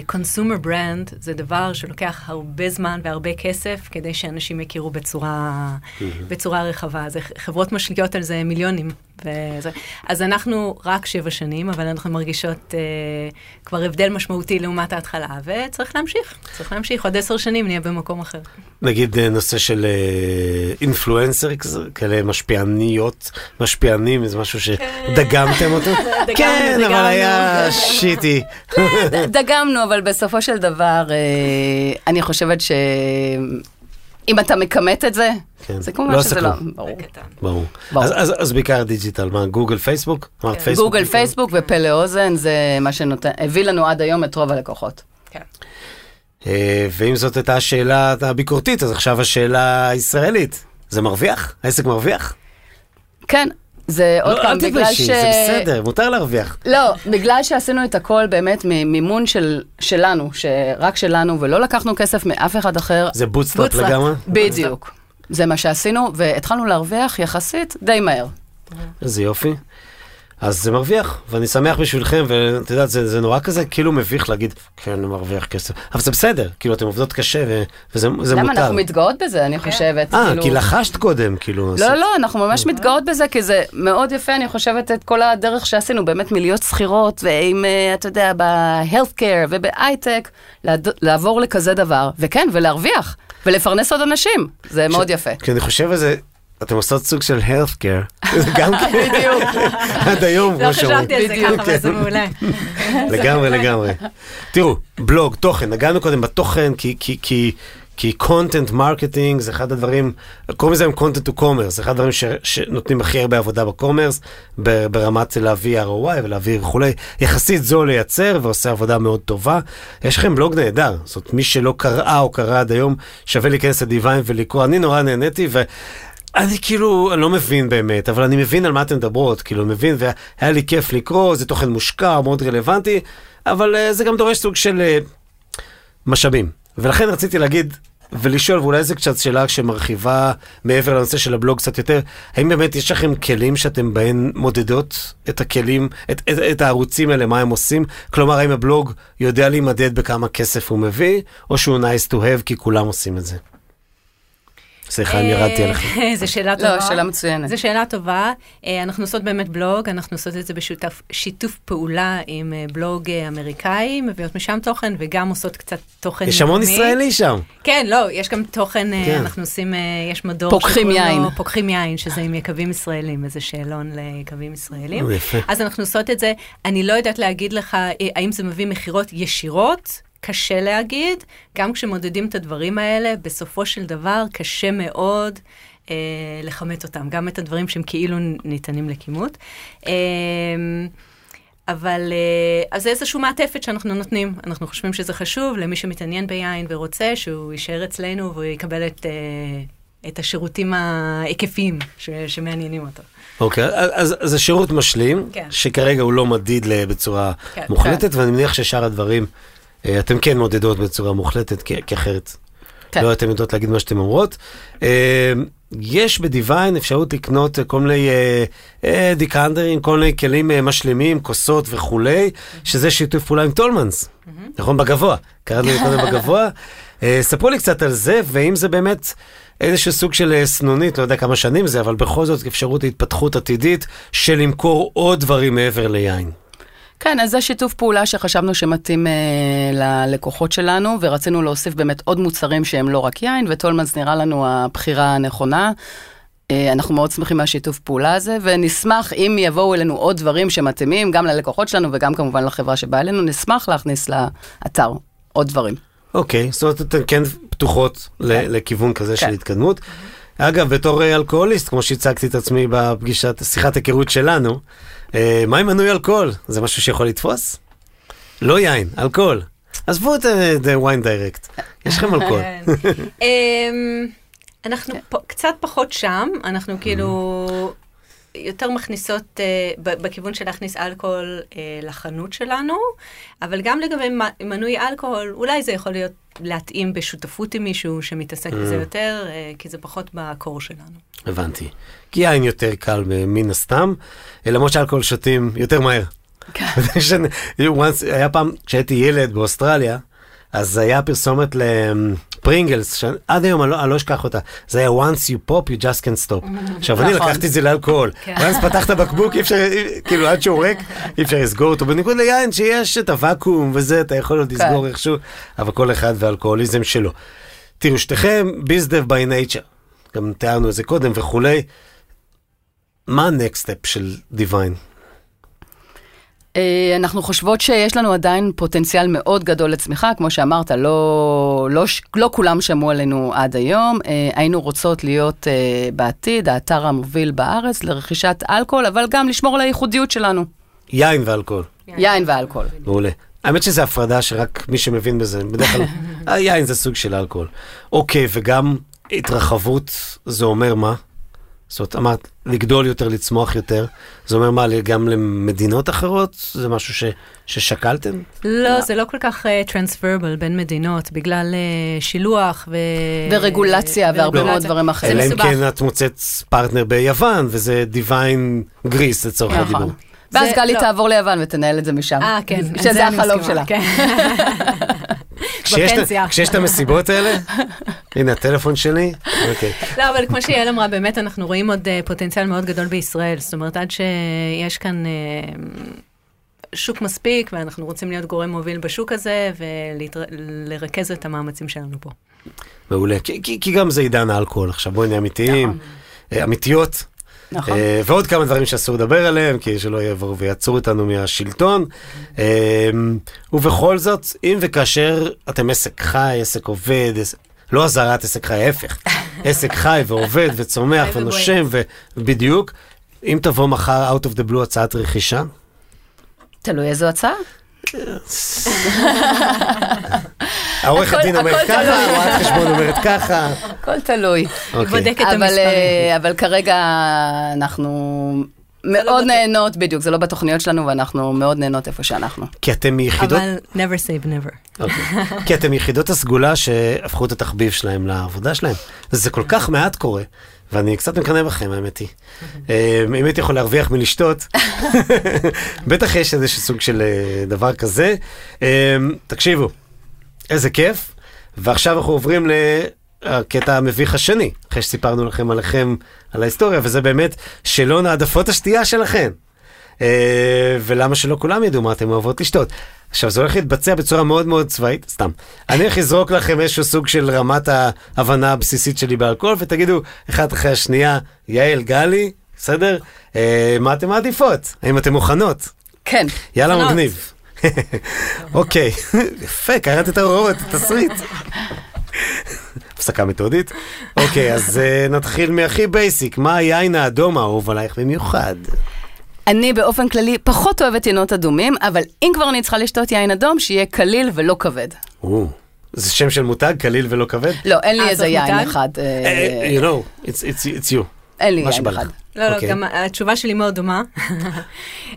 consumer brand זה דבר שלוקח הרבה זמן והרבה כסף כדי שאנשים יכירו בצורה, בצורה רחבה. אז חברות משקיעות על זה מיליונים. וזה. אז אנחנו רק שבע שנים, אבל אנחנו מרגישות אה, כבר הבדל משמעותי לעומת ההתחלה, וצריך להמשיך. צריך להמשיך, עוד עשר שנים נהיה במקום אחר. נגיד אה, נושא של influencer, כאלה משפיעניות, משפיענים, זה משהו שדגמתם אותו? כן, אבל. היה shitty. דגמנו, אבל בסופו של דבר, אה, אני חושבת ש... אם אתה מכמת את זה, כן. זה כמובן לא שזה לא... ברור. ברור. ברור. אז- אז אז בעיקר digital, מה, גוגל, פייסבוק? אמרת כן. פייסבוק? גוגל, פייסבוק ופה לאוזן, זה מה שנותן, הביא לנו עד היום את רוב הלקוחות. כן. אה, ואם זאת הייתה השאלה הביקורתית, אז עכשיו השאלה הישראלית. זה מרוויח? העסק מרוויח? כן, זה עוד לא, פעם, אל בגלל תתביישי, ש... זה בסדר, מותר להרוויח. לא, בגלל שעשינו את הכל באמת ממימון של, שלנו, שרק שלנו, ולא לקחנו כסף מאף אחד אחר. זה bootstrap. לגמרי? בדיוק. זה מה שעשינו, והתחלנו להרוויח יחסית די מהר. איזה יופי. אז זה מרוויח, ואני שמח בשבילכם, ואת יודעת, זה, זה נורא כזה כאילו מביך להגיד, כן, אני מרוויח כסף. אבל זה בסדר, כאילו, אתם עובדות קשה, ו, וזה זה למה מותר. אנחנו מתגאות בזה, אני חושבת. אה, כאילו- כי לחשת קודם, כאילו. לא, עשית- לא, אנחנו ממש מתגאות בזה, כי זה מאוד יפה, אני חושבת, את כל הדרך שעשינו, באמת מלהיות שכירות, ועם, אה, אתה יודע, ב-healthcare ובהייטק, לעד- לעבור לכזה דבר, וכן, ולהרוויח, ולפרנס עוד אנשים, זה מאוד יפה. כי אני חושב על זה, אתם עושות סוג של health care. זה גם כן. עד היום, לא כמו שאומרים. חשבתי על זה ככה, אבל זה מעולה. לגמרי, לגמרי. תראו, בלוג, תוכן, נגענו קודם בתוכן, כי, content marketing זה אחד הדברים, קוראים לזה היום content to commerce, זה אחד הדברים ש, שנותנים הכי הרבה עבודה בקומרס, ברמת להביא ROI ולהביא וכולי. יחסית זול לייצר ועושה עבודה מאוד טובה. יש לכם בלוג נהדר, זאת מי שלא קראה או קרא עד היום, שווה להיכנס לדיוויין ולקרוא. אני נורא נהניתי. אני כאילו אני לא מבין באמת, אבל אני מבין על מה אתן מדברות, כאילו, מבין, והיה לי כיף לקרוא, זה תוכן מושקע, מאוד רלוונטי, אבל uh, זה גם דורש סוג של uh, משאבים. ולכן רציתי להגיד ולשאול, ואולי זו קצת שאלה שמרחיבה מעבר לנושא של הבלוג קצת יותר, האם באמת יש לכם כלים שאתם בהן מודדות את הכלים, את, את, את הערוצים האלה, מה הם עושים? כלומר, האם הבלוג יודע להימדד בכמה כסף הוא מביא, או שהוא nice to have כי כולם עושים את זה? סליחה, אם ירדתי עליך. זו שאלה טובה. לא, שאלה מצוינת. זו שאלה טובה. אה, אנחנו עושות באמת בלוג, אנחנו עושות את זה בשיתוף פעולה עם אה, בלוג אה, אמריקאי, מביאות משם תוכן, וגם עושות קצת תוכן יש המון ישראלי שם. כן, לא, יש גם תוכן, כן. אנחנו עושים, יש מדור פוקחים יין. פוקחים יין, שזה עם יקבים ישראלים, איזה שאלון ליקבים ישראלים. אז אנחנו עושות את זה. אני לא יודעת להגיד לך האם זה מביא מכירות ישירות. קשה להגיד, גם כשמודדים את הדברים האלה, בסופו של דבר קשה מאוד אה, לכמת אותם, גם את הדברים שהם כאילו ניתנים לכימות. אה, אבל אה, אז זה איזושהי מעטפת שאנחנו נותנים. אנחנו חושבים שזה חשוב למי שמתעניין ביין ורוצה שהוא יישאר אצלנו והוא יקבל את, אה, את השירותים ההיקפיים ש, שמעניינים אותו. אוקיי, אז אז זה שירות משלים, כן. שכרגע הוא לא מדיד בצורה כן. מוחלטת, ואני מניח ששאר הדברים, אתם כן מודדות בצורה מוחלטת, כי אחרת כן. לא אתם יודעות להגיד מה שאתם אומרות. אה, יש בדיוויין אפשרות לקנות אה, כל מיני אה, אה, דקנטרים, כל מיני כלים אה, משלימים, כוסות וכולי, שזה שיתוף פעולה עם טולמנס, נכון? בגבוה, קראנו לי קודם בגבוה. אה, ספרו לי קצת על זה, ואם זה באמת איזשהו סוג של אה, סנונית, לא יודע כמה שנים זה, אבל בכל זאת אפשרות להתפתחות עתידית של למכור עוד דברים מעבר ליין. כן, אז זה שיתוף פעולה שחשבנו שמתאים אה, ללקוחות שלנו, ורצינו להוסיף באמת עוד מוצרים שהם לא רק יין, וטולמנס נראה לנו הבחירה הנכונה. אה, אנחנו מאוד שמחים מהשיתוף פעולה הזה, ונשמח אם יבואו אלינו עוד דברים שמתאימים, גם ללקוחות שלנו וגם כמובן לחברה שבאה אלינו, נשמח להכניס לאתר עוד דברים. אוקיי, זאת אומרת, אתן כן פתוחות ל- לכיוון כזה של כן. התקדמות. אגב, בתור אה, אלכוהוליסט, כמו שהצגתי את עצמי בפגישת, שיחת היכרות שלנו, אה, מה עם מנוי אלכוהול? זה משהו שיכול לתפוס? לא יין, אלכוהול. עזבו את וויין דיירקט, יש לכם אלכוהול. אמ, אנחנו קצת פחות שם, אנחנו כאילו יותר מכניסות ב- בכיוון של להכניס אלכוהול אה, לחנות שלנו, אבל גם לגבי מנוי אלכוהול, אולי זה יכול להיות להתאים בשותפות עם מישהו שמתעסק בזה יותר, אה, כי זה פחות בקור שלנו. הבנתי. כי יין יותר קל מן הסתם, למרות שאלכוהול שותים יותר מהר. כן. היה פעם, כשהייתי ילד באוסטרליה, אז היה פרסומת לפרינגלס, שעד היום אני לא, אני לא אשכח אותה, זה היה once you pop you just can't stop. עכשיו אני נכון. לקחתי את זה לאלכוהול, כן. ואז פתחת בקבוק, אי אפשר, כאילו עד שהוא ריק, אי אפשר לסגור אותו, בניגוד ליין שיש את הוואקום וזה, אתה יכול עוד לסגור כן. איכשהו, אבל כל אחד והאלכוהוליזם שלו. תראו, שתיכם ביזדב by nature, גם תיארנו את זה קודם וכולי, מה ה-next step של דיוויין? אה, אנחנו חושבות שיש לנו עדיין פוטנציאל מאוד גדול לצמיחה, כמו שאמרת, לא, לא, לא כולם שמעו עלינו עד היום. אה, היינו רוצות להיות אה, בעתיד האתר המוביל בארץ לרכישת אלכוהול, אבל גם לשמור על הייחודיות שלנו, יין ואלכוהול. יין ואלכוהול. מעולה. האמת שזו הפרדה שרק מי שמבין בזה, בדרך כלל, היין זה סוג של אלכוהול. אוקיי, וגם התרחבות, זה אומר מה? זאת אומרת, אמרת, לגדול יותר, לצמוח יותר, זה אומר מה, גם למדינות אחרות? זה משהו ש, ששקלתם? לא, זה לא כל כך טרנספרבל בין מדינות, בגלל אה, שילוח ו... ורגולציה והרבה מאוד. דברים אחרים. אלא אם. כן את מוצאת פרטנר ביוון, וזה דיוויין גריס לצורך הדיבור. נכון. ואז זה- גלי לא. תעבור ליוון ותנהל את זה משם. אה, כן. שזה החלום שלה. כשיש את- בפנסיה. כשיש את המסיבות האלה, הנה הטלפון שלי, אוקיי. לא, אבל כמו שיעל אמרה, באמת אנחנו רואים עוד אה, פוטנציאל מאוד גדול בישראל. זאת אומרת, עד שיש כאן אה, שוק מספיק, ואנחנו רוצים להיות גורם מוביל בשוק הזה, ולרכז את המאמצים שלנו פה. מעולה, כי, כי, כי גם זה עידן האלכוהול עכשיו, בואי נהיה אמיתיים, אה, אמיתיות, נכון. אה, ועוד כמה דברים שאסור לדבר עליהם, כי שלא יעברו ויעצרו אותנו מהשלטון. אה, ובכל זאת, אם וכאשר אתם עסק חי, עסק עובד, עסק, לא אזהרת עסק חי, ההפך, עסק חי ועובד וצומח ונושם, ובדיוק, אם תבוא מחר out of the blue הצעת רכישה, תלוי איזו הצעה. העורך הדין אומר ככה. הרואת חשבון אומרת ככה. הכל תלוי. אוקיי. בודק את אבל, המספרים. אה, אבל כרגע אנחנו מאוד בת- נהנות, בדיוק, זה לא בתוכניות שלנו, ואנחנו מאוד נהנות איפה שאנחנו. כי אתם מיחידות, אבל never say never. אוקיי. כי אתם יחידות הסגולה שהפכו את התחביב שלהם לעבודה שלהם. זה כל כך מעט קורה, ואני קצת מקנא בכם, האמת היא. אה, אם הייתי יכול להרוויח מלשתות, בטח יש איזשהו סוג של אה, דבר כזה. תקשיבו, איזה כיף. ועכשיו אנחנו עוברים לקטע המביך השני, אחרי שסיפרנו לכם עליכם, על ההיסטוריה, וזה באמת שאלון העדפות השתייה שלכם. אה, ולמה שלא כולם ידעו מה אתם אוהבות לשתות. עכשיו, זה הולך להתבצע בצורה מאוד מאוד צבאית, סתם. אני הולך לזרוק לכם איזשהו סוג של רמת ההבנה הבסיסית שלי באלכוהול, ותגידו, אחת אחרי השנייה, יעל, גלי, בסדר? אה, מה אתם מעדיפות? האם אתם מוכנות? כן. יאללה. מגניב. אוקיי, יפה, קראת את ההוראות, את התסריט. הפסקה מתודית. אוקיי, אז אה, נתחיל מהכי basic, מה היין האדום האהוב עלייך במיוחד? אני באופן כללי פחות אוהבת ינות אדומים, אבל אם כבר אני צריכה לשתות יין אדום, שיהיה קליל ולא כבד. זה שם של מותג, קליל ולא כבד? לא, אין לי אה, איזה יין? אחד. אה, you know, it's- it's it's you. אין לי יין אחד. לא, לא, אוקיי. גם התשובה שלי מאוד דומה.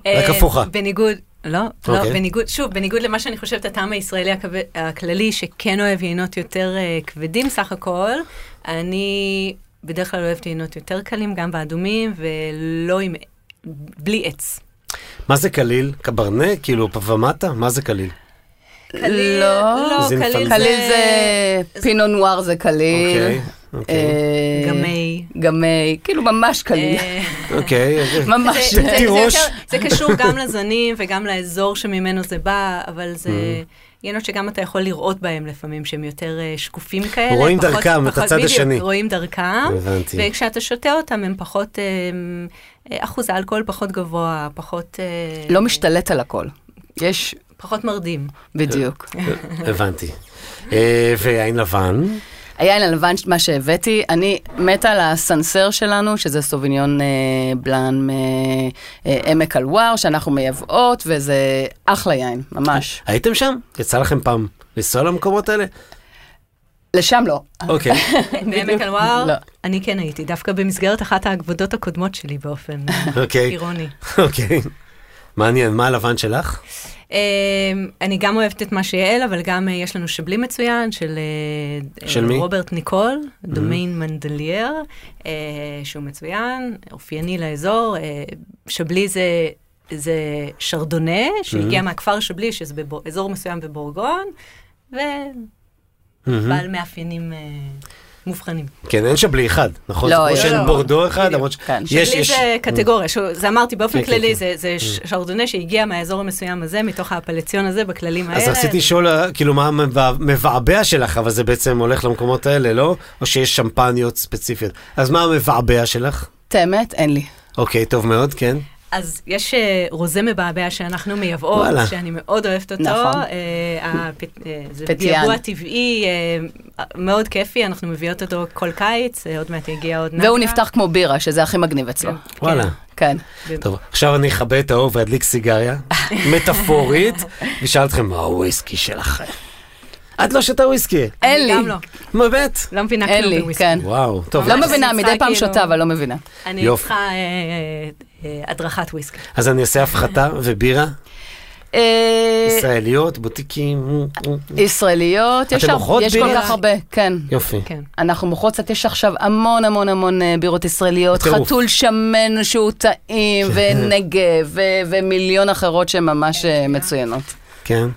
רק הפוכה. בניגוד, לא, לא, אוקיי. בניגוד, שוב, בניגוד למה שאני חושבת, הטעם הישראלי הכבד- הכללי, שכן אוהב יינות יותר אה, כבדים סך הכל, אני בדרך כלל אוהבת יינות יותר קלים, גם באדומים, ולא עם, בלי עץ. מה זה קליל? קברנה? כאילו ומטה? מה זה קליל? קליל, לא. לא, זה קליל נפל. קליל זה פינו נואר זה קליל. אוקיי, גמי. גמי, כאילו ממש קליל. אה, אוקיי, אוקיי. ממש. זה- קשור גם לזנים וגם לאזור שממנו זה בא, אבל זה Mm. יינות שגם אתה יכול לראות בהם לפעמים, שהם יותר אה, שקופים כאלה. רואים פחות- דרכם, את פחות- הצד בדיוק, השני. רואים דרכם, הבנתי. וכשאתה שותה אותם הם פחות, אה, אה, אחוז האלכוהול פחות גבוה, פחות... אה, לא משתלט על הכל. יש, פחות מרדים. בדיוק. הבנתי. אה, ויין לבן? היין הלבן, מה שהבאתי, אני מתה על הסנסר שלנו, שזה סוביניון אה, בלאן מעמק הלואר, שאנחנו מייבאות, וזה אחלה יין, ממש. הייתם שם? יצא לכם פעם לנסוע למקומות האלה? לשם לא. אוקיי. בעמק הלואר, לא. אני כן הייתי, דווקא במסגרת אחת העבודות הקודמות שלי באופן אה, אוקיי. אירוני. אוקיי. מעניין, מה הלבן שלך? אה, אני גם אוהבת את מה שיעל, אבל גם אה, יש לנו שבלי מצוין של, אה, של מי? רוברט ניקול, דומיין מנדלייר, אה, שהוא מצוין, אופייני לאזור. שבלי זה, זה שרדונה, שהגיע מהכפר שבלי, שזה באזור מסוים בבורגון, ובעל מאפיינים אה, מובחנים. כן, אין שבלי אחד, נכון? לא, כמו יש- שאין לא. בורדו אחד. למרות ש... כן. יש, שבלי יש... זה קטגוריה, זה אמרתי באופן כן, כן, כללי. זה- זה ש- שרדונה שהגיע מהאזור המסוים הזה, מתוך האפלציון הזה, בכללים האלה. אז רציתי לשאול, כאילו, מה המבעבע שלך, אבל זה בעצם הולך למקומות האלה, לא? או שיש שמפניות ספציפיות. אז מה המבעבע שלך? את האמת, אין לי. אוקיי, טוב מאוד, כן. אז יש אה, רוזה מבעבע שאנחנו מייבאות, וואלה. שאני מאוד אוהבת אותו. נכון. אה, הפ- אה, זה. יבוע טבעי, אה, מאוד כיפי, אנחנו מביאות אותו כל קיץ, אה, עוד מעט יגיע עוד נגה. והוא נפתח כמו בירה, שזה הכי מגניב אצלו. כן. וואלה. כן. טוב, עכשיו אני אכבה את האור ואדליק סיגריה, מטאפורית, ואשאל אתכם, מה הוויסקי שלכם? את לא שותה וויסקי. אין לי. גם לא. באמת? לא מבינה אין כלום לי, בוויסקי. כן. וואו, טוב. לא מבינה, מדי פעם כאילו- שותה, אבל לא מבינה. אני. צריכה הדרכת וויסקי. אז אני אעשה הפחתה ובירה, אה, ישראליות, בוטיקים. ישראליות, יש אתם הר- מוכרות יש כל? כך הרבה, כן. יופי. כן. אנחנו מוכרות קצת, יש עכשיו המון המון המון אה, בירות ישראליות. חתול שמן שהוא טעים, ונגב, ו- ומיליון אחרות שהן ממש אה, מצוינות. כן.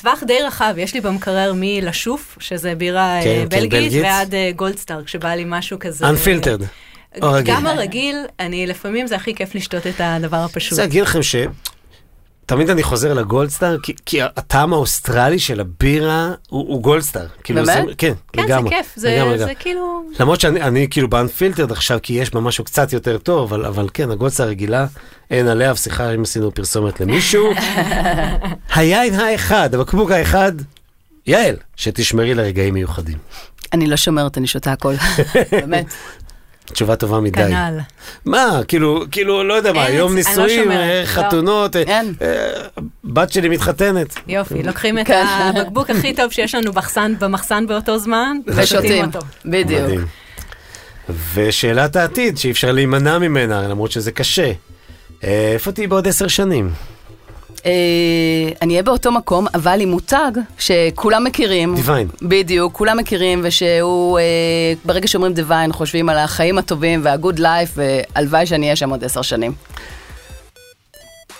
טווח די רחב, יש לי במקרר מ La Chouffe, שזה בירה אה, כן, כן, בלגית. ועד אה, גולדסטאר, כשבא לי משהו כזה. Unfiltered. או רגיל. גם הרגיל, אני לפעמים זה הכי כיף לשתות את הדבר הפשוט. רוצה להגיד לכם ש... תמיד אני חוזר לגולדסטאר, כי, כי הטעם הישראלי של הבירה הוא, הוא גולדסטאר. כאילו באמת? זה, כן, כן, לגמרי. זה כיף, זה, לגמרי, זה לגמרי. כאילו... למרות שאני אני, כאילו ב unfiltered עכשיו, כי יש בה משהו קצת יותר טוב, אבל, אבל כן, הגולדסטאר הרגילה, אין עליה, סליחה אם עשינו פרסומת למישהו. היין האחד, הבקבוק האחד, יעל, שתשמרי לרגעים מיוחדים. אני לא שומרת, אני שותה הכל. באמת. תשובה טובה מדי. כנ"ל. מה, כאילו, כאילו, לא יודע מה, אין, יום לא נישואים, אה, לא. חתונות, אה, אין. אה, בת שלי מתחתנת. יופי, לוקחים את כן. הבקבוק הכי טוב שיש לנו במחסן, במחסן באותו זמן, ושותים, אותו. בדיוק. מדהים. ושאלת העתיד, שאי אפשר להימנע ממנה, למרות שזה קשה. איפה תהיי בעוד עשר שנים? אה, אני אהיה באותו מקום, אבל עם מותג שכולם מכירים. Divine. בדיוק, כולם מכירים, ושהוא, אה, ברגע שאומרים דיוויין, חושבים על החיים הטובים וה-good life, והלוואי שאני אהיה שם עוד עשר שנים.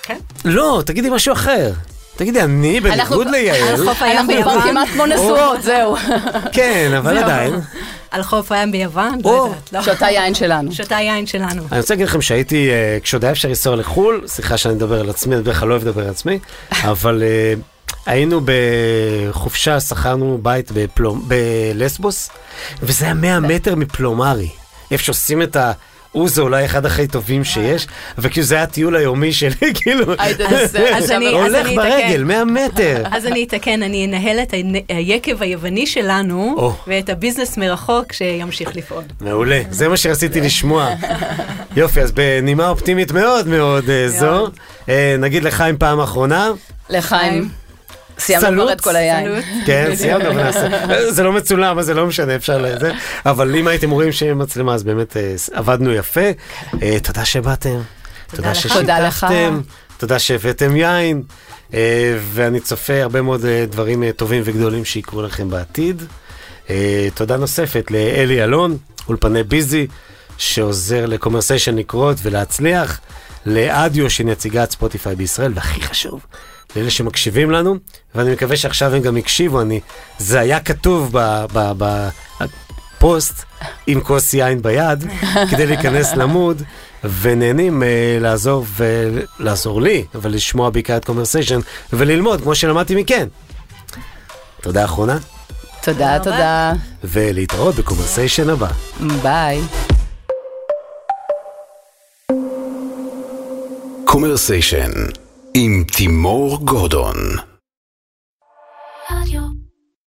כן. לא, תגידי משהו אחר. תגידי, אני בניגוד ליעל, על חוף הים אנחנו כבר כמעט כמו נשואות, זהו. כן, אבל. עדיין. על חוף הים ביוון, או, לא יודעת, לא. שאותה יין שלנו. שותה יין שלנו. אני רוצה להגיד לכם שהייתי, אה, כשעוד היה אפשר לנסוע לחו"ל, סליחה שאני מדבר על עצמי, אני בדרך כלל לא אוהב לדבר על עצמי, אבל אה, היינו בחופשה, שכרנו בית בלסבוס, וזה היה 100 מטר מפלומרי. איפה שעושים את ה... הוא זה אולי אחד הכי טובים שיש, וכאילו זה היה הטיול היומי שלי, כאילו, הולך. ברגל, 100 מטר. אז אני אתקן, אני אנהל את היקב היווני שלנו. ואת הביזנס מרחוק שימשיך לפעול. מעולה, זה מה שרציתי לשמוע. יופי, אז בנימה אופטימית מאוד מאוד אה, זו. אה, נגיד לחיים פעם אחרונה, לחיים. סיימנו כבר. את כל היין. כן, סיימנו, אבל. זה לא מצולם, אז זה לא משנה, אפשר לזה. אבל אם הייתם רואים שיהיה מצלמה, אז באמת אה, עבדנו יפה. אה, תודה שבאתם. תודה. ששיתפתם. תודה שהבאתם יין. אה, ואני צופה הרבה מאוד דברים טובים וגדולים שיקרו לכם בעתיד. תודה נוספת לאלי אלון, אולפני ביזי, שעוזר לקומרסיישן לקרות ולהצליח. לאדיו, שהיא נציגת ספוטיפיי בישראל, והכי חשוב, לאלה שמקשיבים לנו, ואני מקווה שעכשיו הם גם הקשיבו, אני, זה היה כתוב ב- ב- בפוסט עם כוס יין ביד, כדי להיכנס ל mood, ונהנים אה, לעזור ולעזור לי, אבל לשמוע בעיקר את Commersation, וללמוד, כמו שלמדתי מכן. תודה אחרונה, תודה, תודה. ולהתראות ב Commersation הבא. ביי. Commersation עם תימור גורדון. רדיו